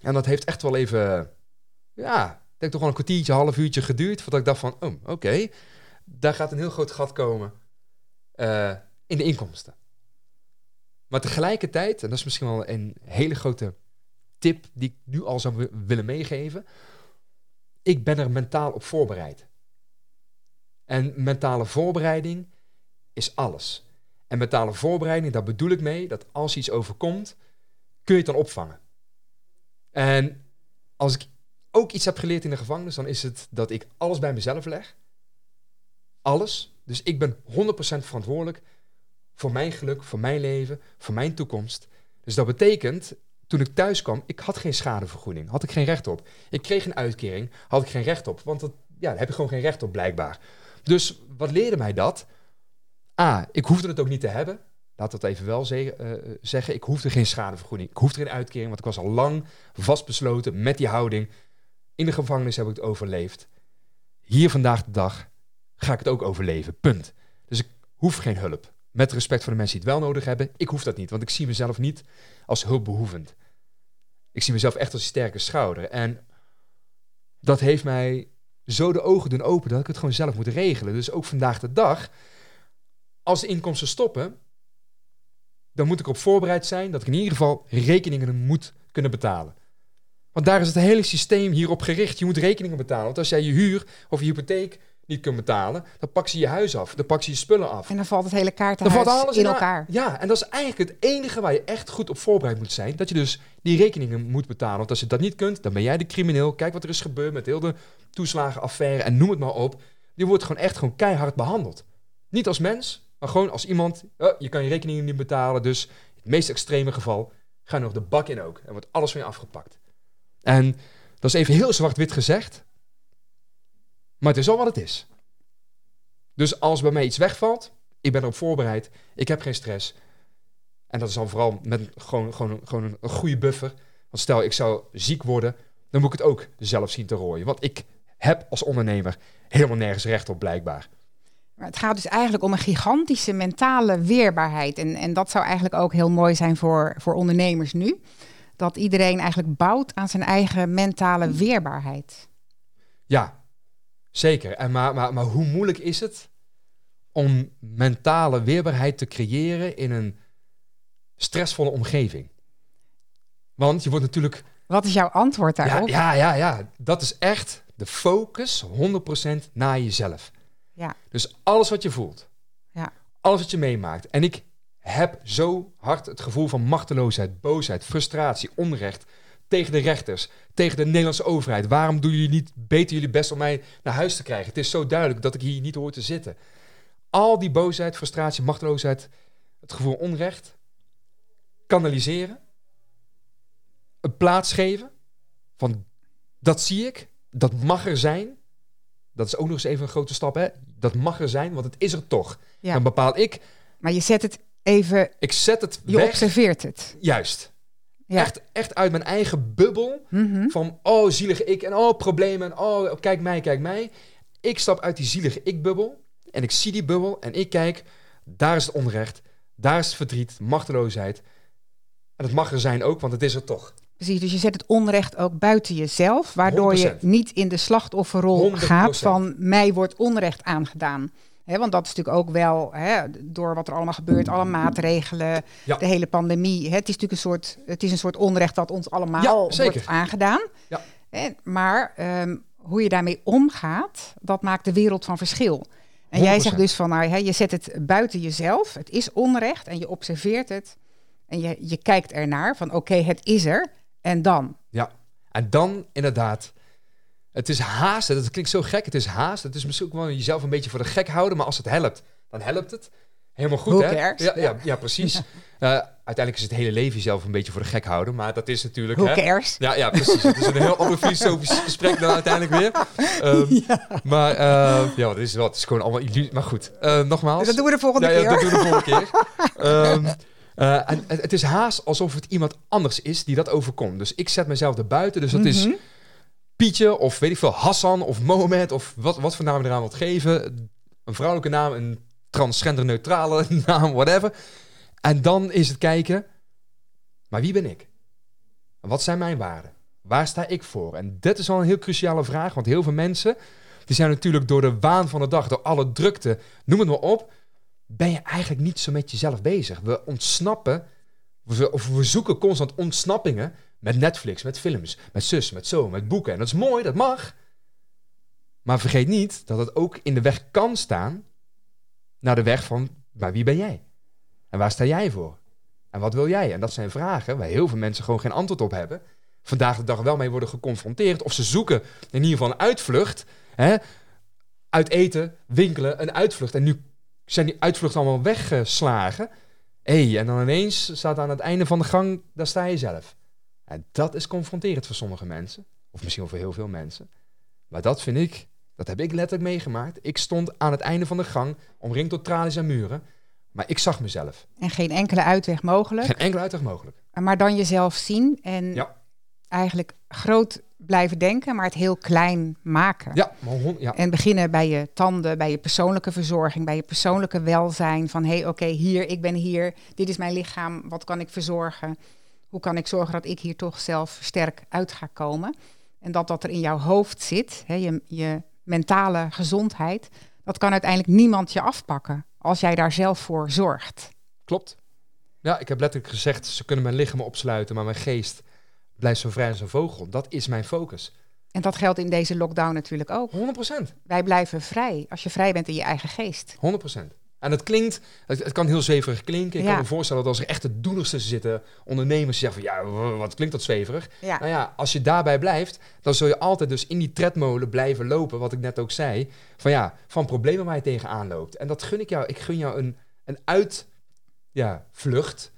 En dat heeft echt wel even, ja, ik denk toch wel een kwartiertje, half uurtje geduurd. Voordat ik dacht van, oh, oké, daar gaat een heel groot gat komen uh, in de inkomsten. Maar tegelijkertijd, en dat is misschien wel een hele grote tip die ik nu al zou willen meegeven. Ik ben er mentaal op voorbereid. En mentale voorbereiding is alles. En mentale voorbereiding, daar bedoel ik mee dat als iets overkomt, kun je het dan opvangen. En als ik ook iets heb geleerd in de gevangenis, dan is het dat ik alles bij mezelf leg. Alles. Dus ik ben 100% verantwoordelijk voor mijn geluk, voor mijn leven, voor mijn toekomst. Dus dat betekent, toen ik thuis kwam, ik had geen schadevergoeding. Had ik geen recht op. Ik kreeg een uitkering, had ik geen recht op. Want dat, ja, daar heb ik gewoon geen recht op, blijkbaar. Dus wat leerde mij dat? A, ik hoefde het ook niet te hebben. Laat dat even wel ze uh, zeggen. Ik hoefde geen schadevergoeding. Ik hoefde geen uitkering, want ik was al lang vastbesloten met die houding. In de gevangenis heb ik het overleefd. Hier vandaag de dag ga ik het ook overleven. Punt. Dus ik hoef geen hulp. Met respect voor de mensen die het wel nodig hebben. Ik hoef dat niet, want ik zie mezelf niet als hulpbehoevend. Ik zie mezelf echt als een sterke schouder. En dat heeft mij zo de ogen doen open dat ik het gewoon zelf moet regelen. Dus ook vandaag de dag, als de inkomsten stoppen, dan moet ik op voorbereid zijn dat ik in ieder geval rekeningen moet kunnen betalen. Want daar is het hele systeem hierop gericht. Je moet rekeningen betalen. Want als jij je huur of je hypotheek niet kunt betalen, dan pak ze je huis af. Dan pak ze je spullen af. En dan valt het hele kaartenhuis dan valt alles in elkaar. Ja, en dat is eigenlijk het enige waar je echt goed op voorbereid moet zijn. Dat je dus die rekeningen moet betalen. Want als je dat niet kunt, dan ben jij de crimineel. Kijk wat er is gebeurd met heel de toeslagenaffaire en noem het maar op. Die wordt gewoon echt gewoon keihard behandeld. Niet als mens, maar gewoon als iemand. Oh, je kan je rekeningen niet betalen, dus in het meest extreme geval ga je nog de bak in ook. En wordt alles van je afgepakt. En dat is even heel zwart-wit gezegd. Maar het is al wat het is. Dus als bij mij iets wegvalt, ik ben erop voorbereid, ik heb geen stress. En dat is dan vooral met gewoon, gewoon, gewoon een, goede buffer. Want stel ik zou ziek worden, dan moet ik het ook zelf zien te rooien. Want ik heb als ondernemer helemaal nergens recht op, blijkbaar. Maar het gaat dus eigenlijk om een gigantische mentale weerbaarheid. En, en dat zou eigenlijk ook heel mooi zijn voor, voor ondernemers nu. Dat iedereen eigenlijk bouwt aan zijn eigen mentale weerbaarheid. Ja, Zeker. En maar, maar, maar hoe moeilijk is het om mentale weerbaarheid te creëren in een stressvolle omgeving? Want je wordt natuurlijk. Wat is jouw antwoord daarop? Ja, ja, ja, ja. dat is echt de focus 100% naar jezelf. Ja. Dus alles wat je voelt, ja. alles wat je meemaakt. En ik heb zo hard het gevoel van machteloosheid, boosheid, frustratie, onrecht tegen de rechters, tegen de Nederlandse overheid. Waarom doen jullie niet beter jullie best om mij naar huis te krijgen? Het is zo duidelijk dat ik hier niet hoor te zitten. Al die boosheid, frustratie, machteloosheid, het gevoel onrecht, kanaliseren. Een plaats geven. Van dat zie ik. Dat mag er zijn. Dat is ook nog eens even een grote stap. Hè? Dat mag er zijn, want het is er toch. Ja. Dan bepaal ik. Maar je zet het even, Ik zet het je weg. observeert het. Juist. Ja. Echt, echt uit mijn eigen bubbel. Mhm. Van oh, zielige ik. En oh, problemen. En oh, kijk mij, kijk mij. Ik stap uit die zielige ik-bubbel. En ik zie die bubbel. En ik kijk. Daar is het onrecht. Daar is het verdriet. Machteloosheid. En het mag er zijn ook, want het is er toch. Precies, dus je zet het onrecht ook buiten jezelf, waardoor je 100%. niet in de slachtofferrol 100%. gaat van mij wordt onrecht aangedaan. Want dat is natuurlijk ook wel, door wat er allemaal gebeurt, alle maatregelen, Ja. de hele pandemie. Het, is natuurlijk een soort, het is een soort onrecht dat ons allemaal Ja, wordt aangedaan. Ja. Maar ehm, hoe je daarmee omgaat, dat maakt de wereld van verschil. En jij 100%. zegt dus van, nou, je zet het buiten jezelf. Het is onrecht en je observeert het. En je, je kijkt ernaar van, oké, het is er. En dan? Ja. En dan inderdaad. Het is haast. Dat klinkt zo gek. Het is haast. Het is misschien ook wel jezelf een beetje voor de gek houden. Maar als het helpt, dan helpt het. Helemaal goed, hè? Ja, ja, ja, precies. Eh, uiteindelijk is het hele leven jezelf een beetje voor de gek houden. Maar dat is natuurlijk... Hè? cares? Ja, ja, precies. Het is een heel ander filosofisch gesprek dan uiteindelijk weer. Ehm, Maar eh, ja, het is, het is gewoon allemaal illusie. Maar goed, eh, nogmaals. Dat doen we de volgende Ja, ja, keer. dat doen we de volgende keer. Ehm, eh, en het, het is haast alsof het iemand anders is die dat overkomt. Dus ik zet mezelf erbuiten. Dus dat is Mhm. Of weet ik veel, Hassan of Mohamed of wat, wat voor naam je eraan wilt geven. Een vrouwelijke naam, een transgender-neutrale naam, whatever. En dan is het kijken, maar wie ben ik? Wat zijn mijn waarden? Waar sta ik voor? En dit is wel een heel cruciale vraag, want heel veel mensen, die zijn natuurlijk door de waan van de dag, door alle drukte, noem het maar op, ben je eigenlijk niet zo met jezelf bezig. We ontsnappen, of we zoeken constant ontsnappingen met Netflix, met films, met zus, met zo, met boeken. En dat is mooi, dat mag. Maar vergeet niet dat het ook in de weg kan staan naar de weg van, maar wie ben jij? En waar sta jij voor? En wat wil jij? En dat zijn vragen waar heel veel mensen gewoon geen antwoord op hebben. Vandaag de dag wel mee worden geconfronteerd. Of ze zoeken in ieder geval een uitvlucht. Hè? Uit eten, winkelen, een uitvlucht. En nu zijn die uitvluchten allemaal weggeslagen. Hey, en dan ineens staat aan het einde van de gang, daar sta je zelf. En dat is confronterend voor sommige mensen. Of misschien wel voor heel veel mensen. Maar dat vind ik, dat heb ik letterlijk meegemaakt. Ik stond aan het einde van de gang, omringd door tralies en muren. Maar ik zag mezelf. En geen enkele uitweg mogelijk. Geen enkele uitweg mogelijk. Maar dan jezelf zien en Ja. eigenlijk groot blijven denken, maar het heel klein maken. Ja, maar ja. En beginnen bij je tanden, bij je persoonlijke verzorging, bij je persoonlijke welzijn. Van hé, hey, oké, hier, ik ben hier, dit is mijn lichaam, wat kan ik verzorgen? Hoe kan ik zorgen dat ik hier toch zelf sterk uit ga komen? En dat dat er in jouw hoofd zit, hè, je, je mentale gezondheid, dat kan uiteindelijk niemand je afpakken als jij daar zelf voor zorgt. Klopt. Ja, ik heb letterlijk gezegd, ze kunnen mijn lichaam opsluiten, maar mijn geest blijft zo vrij als een vogel. Dat is mijn focus. En dat geldt in deze lockdown natuurlijk ook. 100%. Wij blijven vrij als je vrij bent in je eigen geest. 100%. En het klinkt, het, het kan heel zweverig klinken. Ik Ja. kan me voorstellen dat als er echte doeners tussen zitten, ondernemers die zeggen van ja, wat klinkt dat zweverig. Ja. Nou ja, als je daarbij blijft, dan zul je altijd dus in die tredmolen blijven lopen, wat ik net ook zei. Van ja, van problemen waar je tegenaan loopt. En dat gun ik jou. Ik gun jou een, een uit, ja, vlucht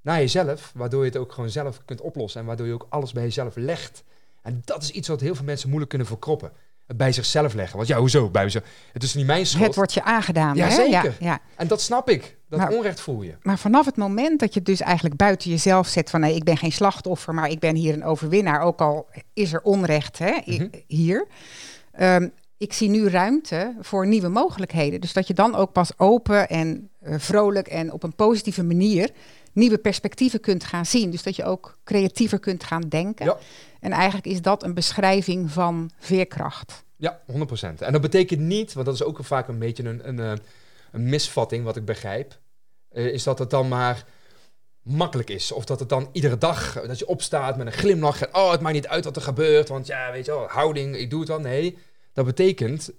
naar jezelf, waardoor je het ook gewoon zelf kunt oplossen en waardoor je ook alles bij jezelf legt. En dat is iets wat heel veel mensen moeilijk kunnen verkroppen. Het bij zichzelf leggen. Want ja, hoezo? Bij mezelf. Het is niet mijn schuld. Het wordt je aangedaan. Ja, hè? zeker. Ja, ja. En dat snap ik. Dat Maar- onrecht voel je. Maar vanaf het moment dat je het dus eigenlijk buiten jezelf zet van nee, ik ben geen slachtoffer, maar ik ben hier een overwinnaar, ook al is er onrecht hè, Mhm. hier. Ehm, ik zie nu ruimte voor nieuwe mogelijkheden. Dus dat je dan ook pas open en eh, vrolijk en op een positieve manier nieuwe perspectieven kunt gaan zien. Dus dat je ook creatiever kunt gaan denken. Ja. En eigenlijk is dat een beschrijving van veerkracht. Ja, 100%. En dat betekent niet, want dat is ook vaak een beetje een, een, eh, een misvatting wat ik begrijp, eh, is dat het dan maar makkelijk is. Of dat het dan iedere dag, eh, dat je opstaat met een glimlach en oh, het maakt niet uit wat er gebeurt, want ja, weet je wel, houding, ik doe het wel. Nee, dat betekent,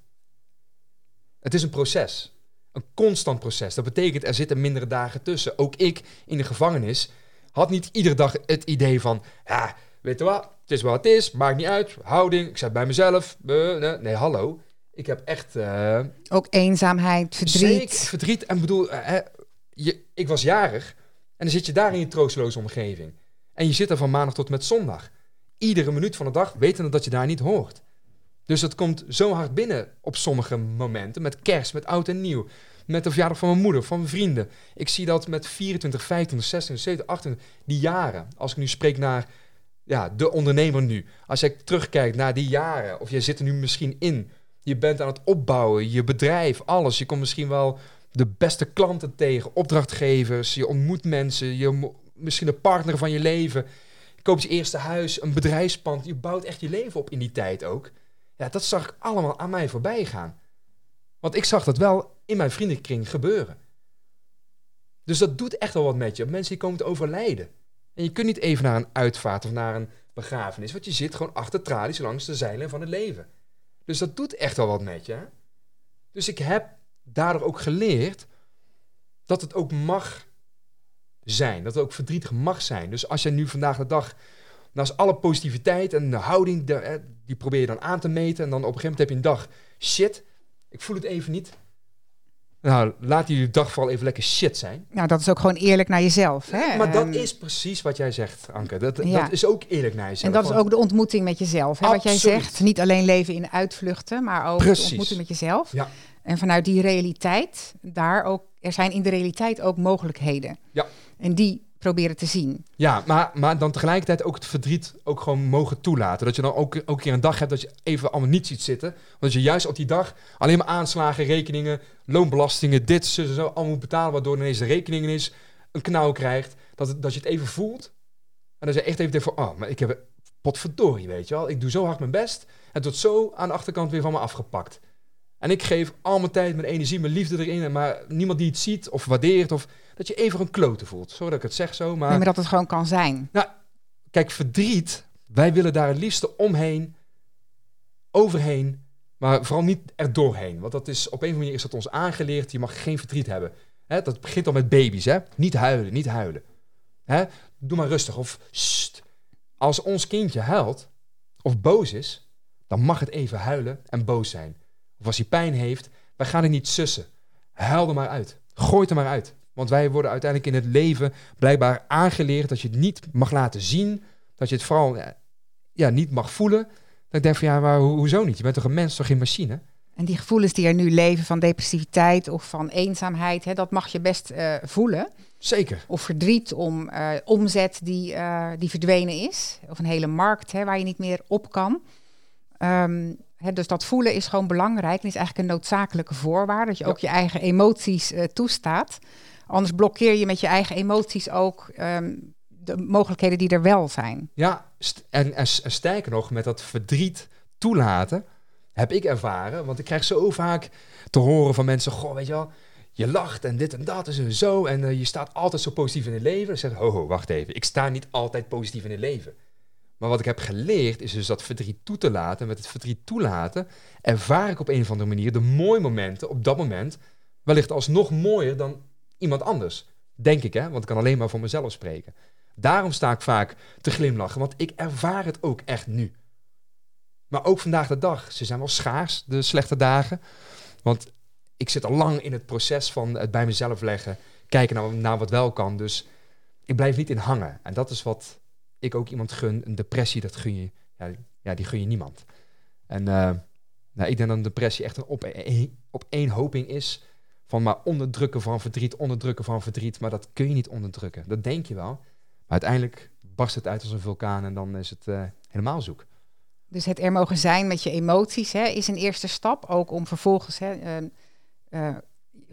het is een proces. Een constant proces. Dat betekent, er zitten mindere dagen tussen. Ook ik in de gevangenis had niet iedere dag het idee van, ja, weet je wat, het is wat het is, maakt niet uit, houding, ik zit bij mezelf. nee, nee, hallo. Ik heb echt eh, Ook eenzaamheid, verdriet. zeker verdriet. En bedoel, eh, je, ik was jarig En dan zit je daar in je troosteloze omgeving. En je zit er van maandag tot met zondag. Iedere minuut van de dag wetende dat je daar niet hoort. Dus het komt zo hard binnen op sommige momenten. Met kerst, met oud en nieuw. Met de verjaardag van mijn moeder, van mijn vrienden. Ik zie dat met 24, 25, 26, 27, 28, die jaren. Als ik nu spreek naar ja, de ondernemer nu. Als je terugkijkt naar die jaren, of je zit er nu misschien in. Je bent aan het opbouwen, je bedrijf, alles. Je komt misschien wel de beste klanten tegen, opdrachtgevers. Je ontmoet mensen, je misschien de partner van je leven. Je koopt je eerste huis, een bedrijfspand. Je bouwt echt je leven op in die tijd ook. Ja, dat zag ik allemaal aan mij voorbij gaan. Want ik zag dat wel in mijn vriendenkring gebeuren. Dus dat doet echt wel wat met je. Mensen die komen te overlijden. En je kunt niet even naar een uitvaart of naar een begrafenis, want je zit gewoon achter tralies langs de zeilen van het leven. Dus dat doet echt wel wat met je. Dus ik heb daardoor ook geleerd dat het ook mag zijn. Dat het ook verdrietig mag zijn. Dus als je nu vandaag de dag, naast alle positiviteit en de houding, die probeer je dan aan te meten. En dan op een gegeven moment heb je een dag, shit, ik voel het even niet. Nou, laat die dag vooral even lekker shit zijn. Nou, dat is ook gewoon eerlijk naar jezelf. Hè? Maar dat ehm, is precies wat jij zegt, Anke. Dat, dat is ook eerlijk naar jezelf. En dat is ook de ontmoeting met jezelf. Hè? Wat jij zegt, niet alleen leven in uitvluchten, maar ook de ontmoeting met jezelf. Ja. En vanuit die realiteit, daar ook, er zijn in de realiteit ook mogelijkheden. Ja. En die proberen te zien. Ja, maar, maar dan tegelijkertijd ook het verdriet ook gewoon mogen toelaten. Dat je dan ook, ook een keer een dag hebt dat je even allemaal niet ziet zitten. Want je juist op die dag alleen maar aanslagen, rekeningen, loonbelastingen, dit, zo, zo, allemaal moet betalen. Waardoor ineens de rekening is, een knauw krijgt. Dat, dat je het even voelt. En dan je echt even denkt van, oh, maar ik heb potverdorie, weet je wel. Ik doe zo hard mijn best. En wordt zo aan de achterkant weer van me afgepakt. En ik geef al mijn tijd, mijn energie, mijn liefde erin. Maar niemand die het ziet of waardeert. Of dat je even een klote voelt. Zo dat ik het zeg zo. Maar, nee, maar dat het gewoon kan zijn. Nou, kijk, verdriet. Wij willen daar het liefste omheen, overheen. Maar vooral niet erdoorheen. Want dat is, op een of andere manier is dat ons aangeleerd. Je mag geen verdriet hebben. Hè, dat begint al met baby's. Hè? Niet huilen, niet huilen. Hè? Doe maar rustig. Of Als ons kindje huilt of boos is, dan mag het even huilen en boos zijn of als hij pijn heeft, wij gaan het niet sussen. Huil er maar uit. Gooi het er maar uit. Want wij worden uiteindelijk in het leven blijkbaar aangeleerd dat je het niet mag laten zien. Dat je het vooral ja, niet mag voelen. Dat ik denk van ja, maar hoezo niet? Je bent toch een mens, toch geen machine? En die gevoelens die er nu leven van depressiviteit of van eenzaamheid, hè, dat mag je best uh, voelen. Zeker. Of verdriet om uh, omzet die, uh, die verdwenen is. Of een hele markt hè, waar je niet meer op kan. Um, dus dat voelen is gewoon belangrijk en is eigenlijk een noodzakelijke voorwaarde. Dat je ook je eigen emoties uh, toestaat. Anders blokkeer je met je eigen emoties ook um, de mogelijkheden die er wel zijn. Ja, en, en, sterker nog, met dat verdriet toelaten, heb ik ervaren. Want ik krijg zo vaak te horen van mensen: Goh, weet je wel, je lacht en dit en dat is en zo. En uh, je staat altijd zo positief in het leven. Dan zeg ik: Ho, ho, wacht even. Ik sta niet altijd positief in het leven. Maar wat ik heb geleerd is dus dat verdriet toe te laten. Met het verdriet toelaten ervaar ik op een of andere manier de mooie momenten op dat moment wellicht alsnog mooier dan iemand anders. Denk ik, hè? Want ik kan alleen maar voor mezelf spreken. Daarom sta ik vaak te glimlachen, want ik ervaar het ook echt nu. Maar ook vandaag de dag. Ze zijn wel schaars, de slechte dagen. Want ik zit al lang in het proces van het bij mezelf leggen. Kijken naar, naar wat wel kan. Dus ik blijf niet in hangen. En dat is wat ik ook iemand gun. Een depressie, dat gun je, ja, ja die gun je niemand. En uh, nou, ik denk dat een depressie echt een op, een, op één hoping is van maar onderdrukken van verdriet, onderdrukken van verdriet. Maar dat kun je niet onderdrukken. Dat denk je wel. Maar uiteindelijk barst het uit als een vulkaan en dan is het uh, helemaal zoek. Dus het er mogen zijn met je emoties hè, is een eerste stap. Ook om vervolgens hè, uh,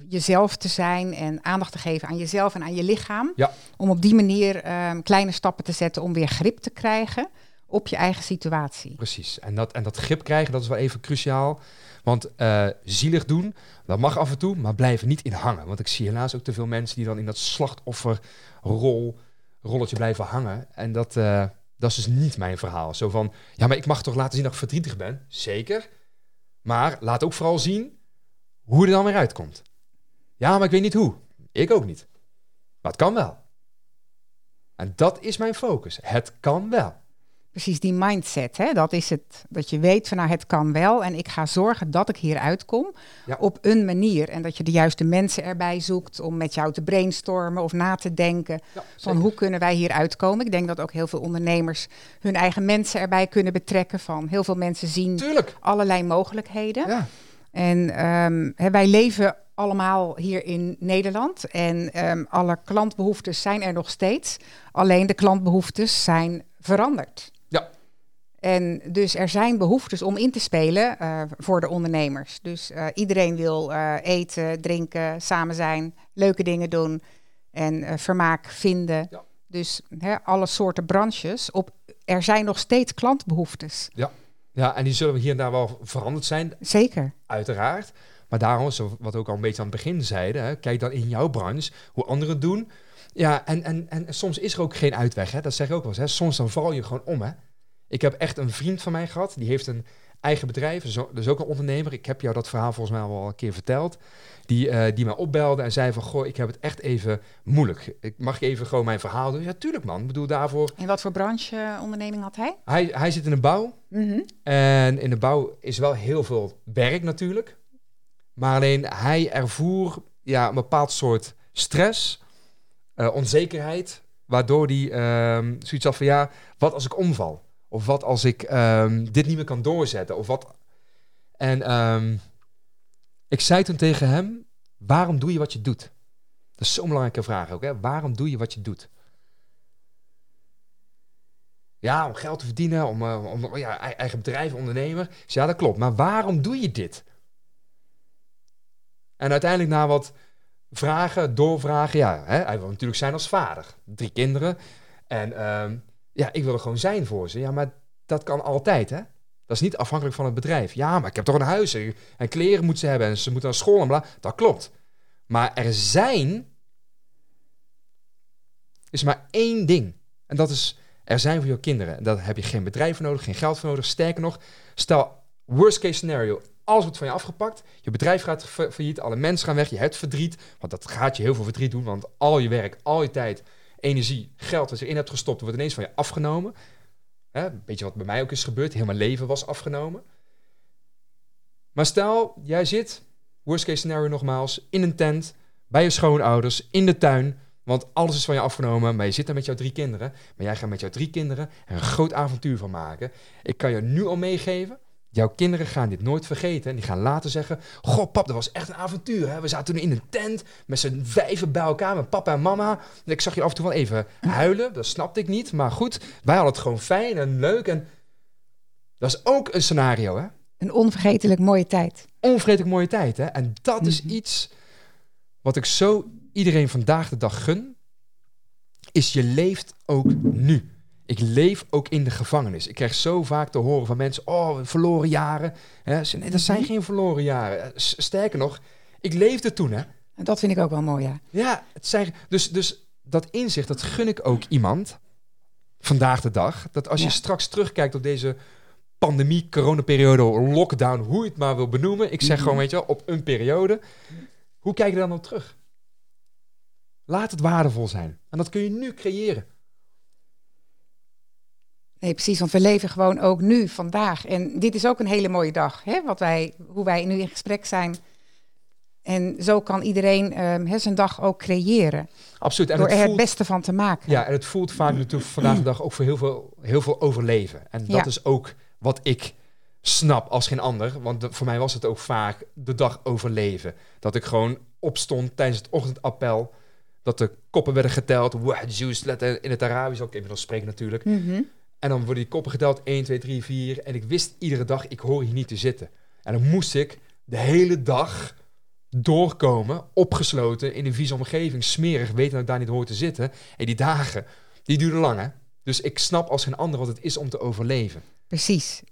jezelf te zijn en aandacht te geven aan jezelf en aan je lichaam. Ja. Om op die manier ehm, kleine stappen te zetten om weer grip te krijgen op je eigen situatie. Precies. En dat, en dat grip krijgen, dat is wel even cruciaal. Want uh, zielig doen, dat mag af en toe, maar blijven niet in hangen. Want ik zie helaas ook te veel mensen die dan in dat slachtofferrol rolletje blijven hangen. En dat, uh, dat is dus niet mijn verhaal. Zo van, ja, maar ik mag toch laten zien dat ik verdrietig ben? Zeker. Maar laat ook vooral zien hoe er dan weer uitkomt. Ja, maar ik weet niet hoe. Ik ook niet. Maar het kan wel. En dat is mijn focus. Het kan wel. Precies, die mindset. Hè? Dat is het. Dat je weet van nou, het kan wel. En ik ga zorgen dat ik hier uitkom op een manier. En dat je de juiste mensen erbij zoekt om met jou te brainstormen of na te denken. van hoe kunnen wij hier uitkomen. Ik denk dat ook heel veel ondernemers hun eigen mensen erbij kunnen betrekken. Van heel veel mensen zien allerlei mogelijkheden. Ja. En um, wij leven allemaal hier in Nederland. En um, alle klantbehoeftes zijn er nog steeds. Alleen de klantbehoeftes zijn veranderd. Ja. En dus er zijn behoeftes om in te spelen uh, voor de ondernemers. Dus uh, iedereen wil uh, eten, drinken, samen zijn, leuke dingen doen en vermaak vinden. Ja. Dus hè, alle soorten branches. Op, er zijn nog steeds klantbehoeftes. Ja. Ja, en die zullen hier en daar wel veranderd zijn. Zeker. Uiteraard. Maar daarom, wat we ook al een beetje aan het begin zeiden, hè, kijk dan in jouw branche hoe anderen het doen. Ja, en, en, en soms is er ook geen uitweg. Hè? Dat zeg ik ook wel eens. Hè? Soms dan val je gewoon om. Hè? Ik heb echt een vriend van mij gehad. Die heeft een eigen bedrijf. Dus, dus ook een ondernemer. Ik heb jou dat verhaal volgens mij al een keer verteld. Die, uh, die mij opbelde en zei van... Goh, ik heb het echt even moeilijk. Ik mag even gewoon mijn verhaal doen? Ja, tuurlijk man. Ik bedoel daarvoor... In wat voor branche uh, onderneming had hij? hij? Hij zit in de bouw. Mhm. En in de bouw is wel heel veel werk natuurlijk. Maar alleen hij ervoer ja, een bepaald soort stress uh, onzekerheid, waardoor die um, zoiets had van ja, wat als ik omval? Of wat als ik um, dit niet meer kan doorzetten? Of wat... En um, ik zei toen tegen hem, waarom doe je wat je doet? Dat is zo'n belangrijke vraag ook. Hè? Waarom doe je wat je doet? Ja, om geld te verdienen, om, uh, om ja, eigen bedrijf, ondernemer. Ja, dat klopt. Maar waarom doe je dit? En uiteindelijk na wat vragen, doorvragen. Ja, hè, hij wil natuurlijk zijn als vader. Drie kinderen. En ehm, ja, ik wil er gewoon zijn voor ze. Ja, maar dat kan altijd, hè? Dat is niet afhankelijk van het bedrijf. Ja, maar ik heb toch een huis en kleren moeten ze hebben en ze moeten naar school en bla. Dat klopt. Maar er zijn is maar één ding. En dat is er zijn voor je kinderen. Daar heb je geen bedrijf voor nodig, geen geld voor nodig. Sterker nog, stel worst case scenario, alles wordt van je afgepakt. Je bedrijf gaat failliet, alle mensen gaan weg, je hebt verdriet. Want dat gaat je heel veel verdriet doen, want al je werk, al je tijd, energie, geld dat je erin hebt gestopt, wordt ineens van je afgenomen. Hè, een beetje wat bij mij ook is gebeurd, heel mijn leven was afgenomen. Maar stel, jij zit, worst case scenario nogmaals, in een tent, bij je schoonouders, in de tuin, want alles is van je afgenomen, maar je zit daar met jouw drie kinderen. Maar jij gaat met jouw drie kinderen er een groot avontuur van maken. Ik kan je nu al meegeven, Jouw kinderen gaan dit nooit vergeten. En die gaan later zeggen: Goh, pap, dat was echt een avontuur. Hè? We zaten toen in een tent met z'n vijven bij elkaar, met papa en mama. En ik zag je af en toe wel even huilen. Dat snapte ik niet. Maar goed, wij hadden het gewoon fijn en leuk. En dat is ook een scenario, hè? Een onvergetelijk mooie tijd. Onvergetelijk mooie tijd, hè? En dat is mhm. iets wat ik zo iedereen vandaag de dag gun. Is je leeft ook nu. Ik leef ook in de gevangenis. Ik krijg zo vaak te horen van mensen: Oh, verloren jaren. Nee, dat zijn mhm. geen verloren jaren. Eh, sterker nog, ik leefde toen, hè? En dat vind ik ook wel mooi, ja. Ja, het zijn, dus, dus dat inzicht, dat gun ik ook iemand vandaag de dag. Dat als je straks terugkijkt op deze pandemie, coronaperiode, lockdown, hoe je het maar wil benoemen. Ik zeg gewoon, mhm. weet je wel, op een periode. Hoe kijk je dan op terug? Laat het waardevol zijn. En dat kun je nu creëren. Nee, precies, want we leven gewoon ook nu, vandaag. En dit is ook een hele mooie dag, hè, wat wij, hoe wij nu in gesprek zijn. En zo kan iedereen um, zijn dag ook creëren. Absoluut. En door het er het beste van te maken. Ja, en het voelt vaak natuurlijk vandaag de dag ook voor heel veel, heel veel overleven. En dat is ook wat ik snap als geen ander. Want voor mij was het ook vaak de dag overleven. Dat ik gewoon opstond tijdens het ochtendappel. Dat de koppen werden geteld. Wow, in het Arabisch ook inmiddels spreken natuurlijk. Mm en dan worden die koppen geteld, 1, 2, 3, 4. En ik wist iedere dag, ik hoor hier niet te zitten. En dan moest ik de hele dag doorkomen, opgesloten in een vieze omgeving, smerig, weten dat ik daar niet hoor te zitten. En die dagen, die duren lang, hè? Dus ik snap als geen ander wat het is om te overleven. Precies.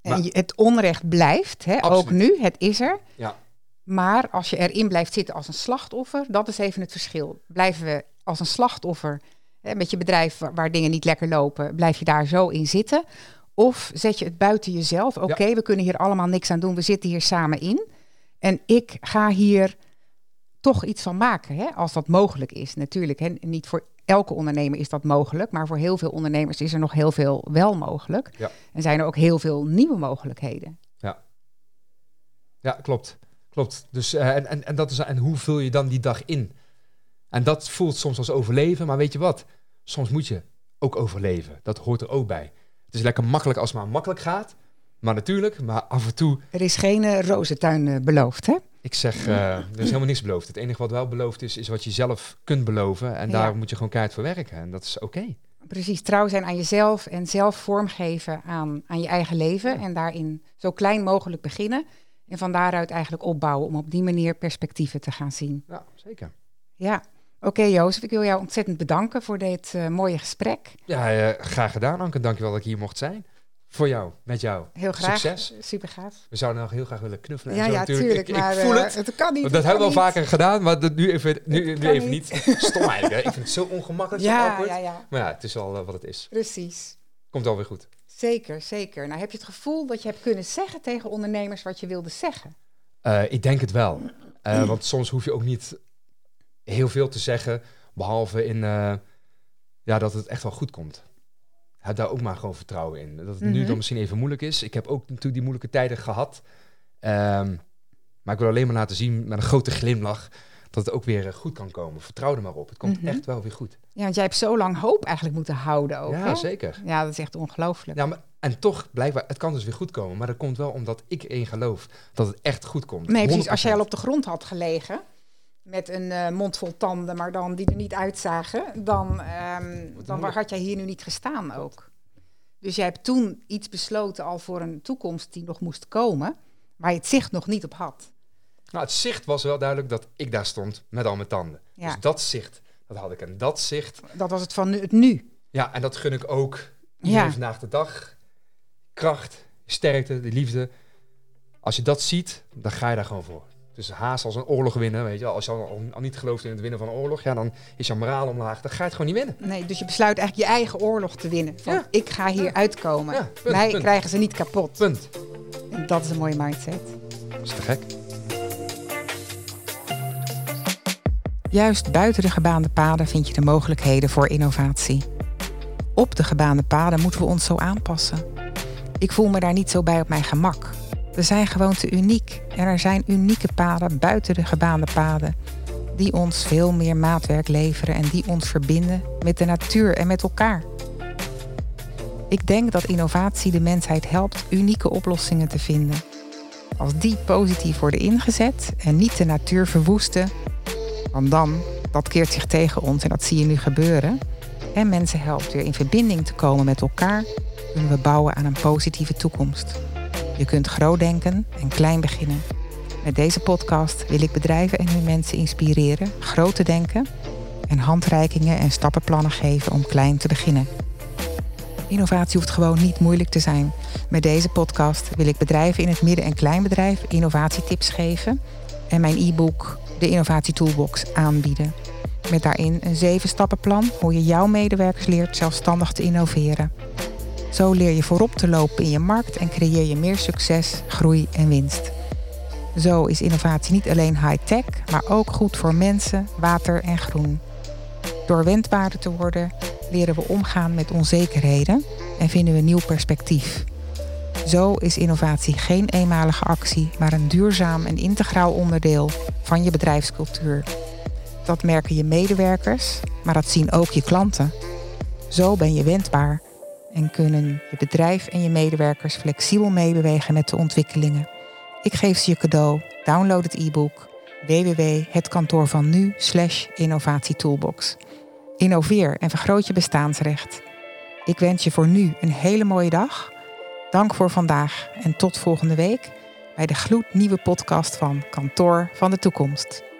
En het onrecht blijft, hè? ook nu, het is er. Ja. Maar als je erin blijft zitten als een slachtoffer, dat is even het verschil. Blijven we als een slachtoffer met je bedrijf waar dingen niet lekker lopen, blijf je daar zo in zitten? Of zet je het buiten jezelf? Oké, we kunnen hier allemaal niks aan doen, we zitten hier samen in. En ik ga hier toch iets van maken, hè, als dat mogelijk is. Natuurlijk, hè. niet voor elke ondernemer is dat mogelijk, maar voor heel veel ondernemers is er nog heel veel wel mogelijk. Ja. En zijn er ook heel veel nieuwe mogelijkheden. Ja, ja klopt. Klopt. Dus, uh, en, en, en, dat is, en hoe vul je dan die dag in? En dat voelt soms als overleven, maar weet je wat? Soms moet je ook overleven. Dat hoort er ook bij. Het is lekker makkelijk als het maar makkelijk gaat. Maar natuurlijk, maar af en toe... Er is geen uh, rozentuin uh, beloofd, hè? Ik zeg, uh, er is helemaal niks beloofd. Het enige wat wel beloofd is, is wat je zelf kunt beloven. En daar moet je gewoon keihard voor werken. En dat is oké. Precies, trouw zijn aan jezelf en zelf vormgeven aan, aan je eigen leven. En daarin zo klein mogelijk beginnen. En van daaruit eigenlijk opbouwen om op die manier perspectieven te gaan zien. Ja, zeker. Ja, Oké, Jozef, ik wil jou ontzettend bedanken voor dit uh, mooie gesprek. Ja, uh, graag gedaan, Anke. Dankjewel dat ik hier mocht zijn. Voor jou, met jou. Heel graag. Succes. Super gaaf. We zouden nog heel graag willen knuffelen. Ja, zo, ja, natuurlijk. tuurlijk. Ik, maar, ik voel uh, het. Het kan niet. Dat hebben we al vaker gedaan, maar dat nu even, nu, nu even niet. niet. Stom eigenlijk. Hè? Ik vind het zo ongemakkelijk, Ja, ja, ja. Maar ja, het is al wat het is. Precies. Komt alweer goed. Zeker, zeker. Nou, heb je het gevoel dat je hebt kunnen zeggen tegen ondernemers wat je wilde zeggen? Ik denk het wel. Want soms hoef je ook niet heel veel te zeggen, behalve in uh, ja, dat het echt wel goed komt. Heb daar ook maar gewoon vertrouwen in. Dat het mm -hmm. nu dan misschien even moeilijk is. Ik heb ook natuurlijk die moeilijke tijden gehad. Um, maar ik wil alleen maar laten zien met een grote glimlach dat het ook weer goed kan komen. Vertrouw er maar op. Het komt mm -hmm. echt wel weer goed. Ja, want jij hebt zo lang hoop eigenlijk moeten houden ook. Ja, hè? zeker. Ja, dat is echt ongelooflijk. Ja, maar, en toch, blijkbaar, het kan dus weer goed komen. Maar dat komt wel omdat ik erin geloof dat het echt goed komt. Nee, precies. Als jij al op de grond had gelegen met een uh, mond vol tanden, maar dan die er niet uitzagen, dan, um, dan had jij hier nu niet gestaan ook. Dus jij hebt toen iets besloten al voor een toekomst die nog moest komen, waar je het zicht nog niet op had. Nou, het zicht was wel duidelijk dat ik daar stond met al mijn tanden. Ja. Dus dat zicht, dat had ik. En dat zicht... Dat was het van nu, het nu. Ja, en dat gun ik ook Ja. vandaag de dag. Kracht, sterkte, de liefde. Als je dat ziet, dan ga je daar gewoon voor. Dus haast als een oorlog winnen, weet je wel. Als je al, al, al niet gelooft in het winnen van een oorlog, ja, dan is je moraal omlaag. Dan ga je het gewoon niet winnen. Nee, dus je besluit eigenlijk je eigen oorlog te winnen. Van, Ja. ik ga hier uitkomen. Ja, punt, Mij punt. krijgen ze niet kapot. Punt. En dat is een mooie mindset. Dat is te gek. Juist buiten de gebaande paden vind je de mogelijkheden voor innovatie. Op de gebaande paden moeten we ons zo aanpassen. Ik voel me daar niet zo bij op mijn gemak. We zijn gewoon te uniek en er zijn unieke paden buiten de gebaande paden die ons veel meer maatwerk leveren en die ons verbinden met de natuur en met elkaar. Ik denk dat innovatie de mensheid helpt unieke oplossingen te vinden. Als die positief worden ingezet en niet de natuur verwoesten, want dan, dat keert zich tegen ons en dat zie je nu gebeuren. En mensen helpt weer in verbinding te komen met elkaar, kunnen we bouwen aan een positieve toekomst. Je kunt groot denken en klein beginnen. Met deze podcast wil ik bedrijven en hun mensen inspireren groot te denken en handreikingen en stappenplannen geven om klein te beginnen. Innovatie hoeft gewoon niet moeilijk te zijn. Met deze podcast wil ik bedrijven in het midden- en kleinbedrijf innovatietips geven en mijn e-book de Innovatie Toolbox aanbieden. Met daarin een zeven stappenplan hoe je jouw medewerkers leert zelfstandig te innoveren. Zo leer je voorop te lopen in je markt en creëer je meer succes, groei en winst. Zo is innovatie niet alleen high-tech, maar ook goed voor mensen, water en groen. Door wendbaarder te worden, leren we omgaan met onzekerheden en vinden we nieuw perspectief. Zo is innovatie geen eenmalige actie, maar een duurzaam en integraal onderdeel van je bedrijfscultuur. Dat merken je medewerkers, maar dat zien ook je klanten. Zo ben je wendbaar en kunnen je bedrijf en je medewerkers flexibel meebewegen met de ontwikkelingen. Ik geef ze je cadeau. Download het e-book www.hetkantoorvannu innovatietoolbox. Innoveer en vergroot je bestaansrecht. Ik wens je voor nu een hele mooie dag. Dank voor vandaag en tot volgende week bij de gloednieuwe podcast van Kantoor van de Toekomst.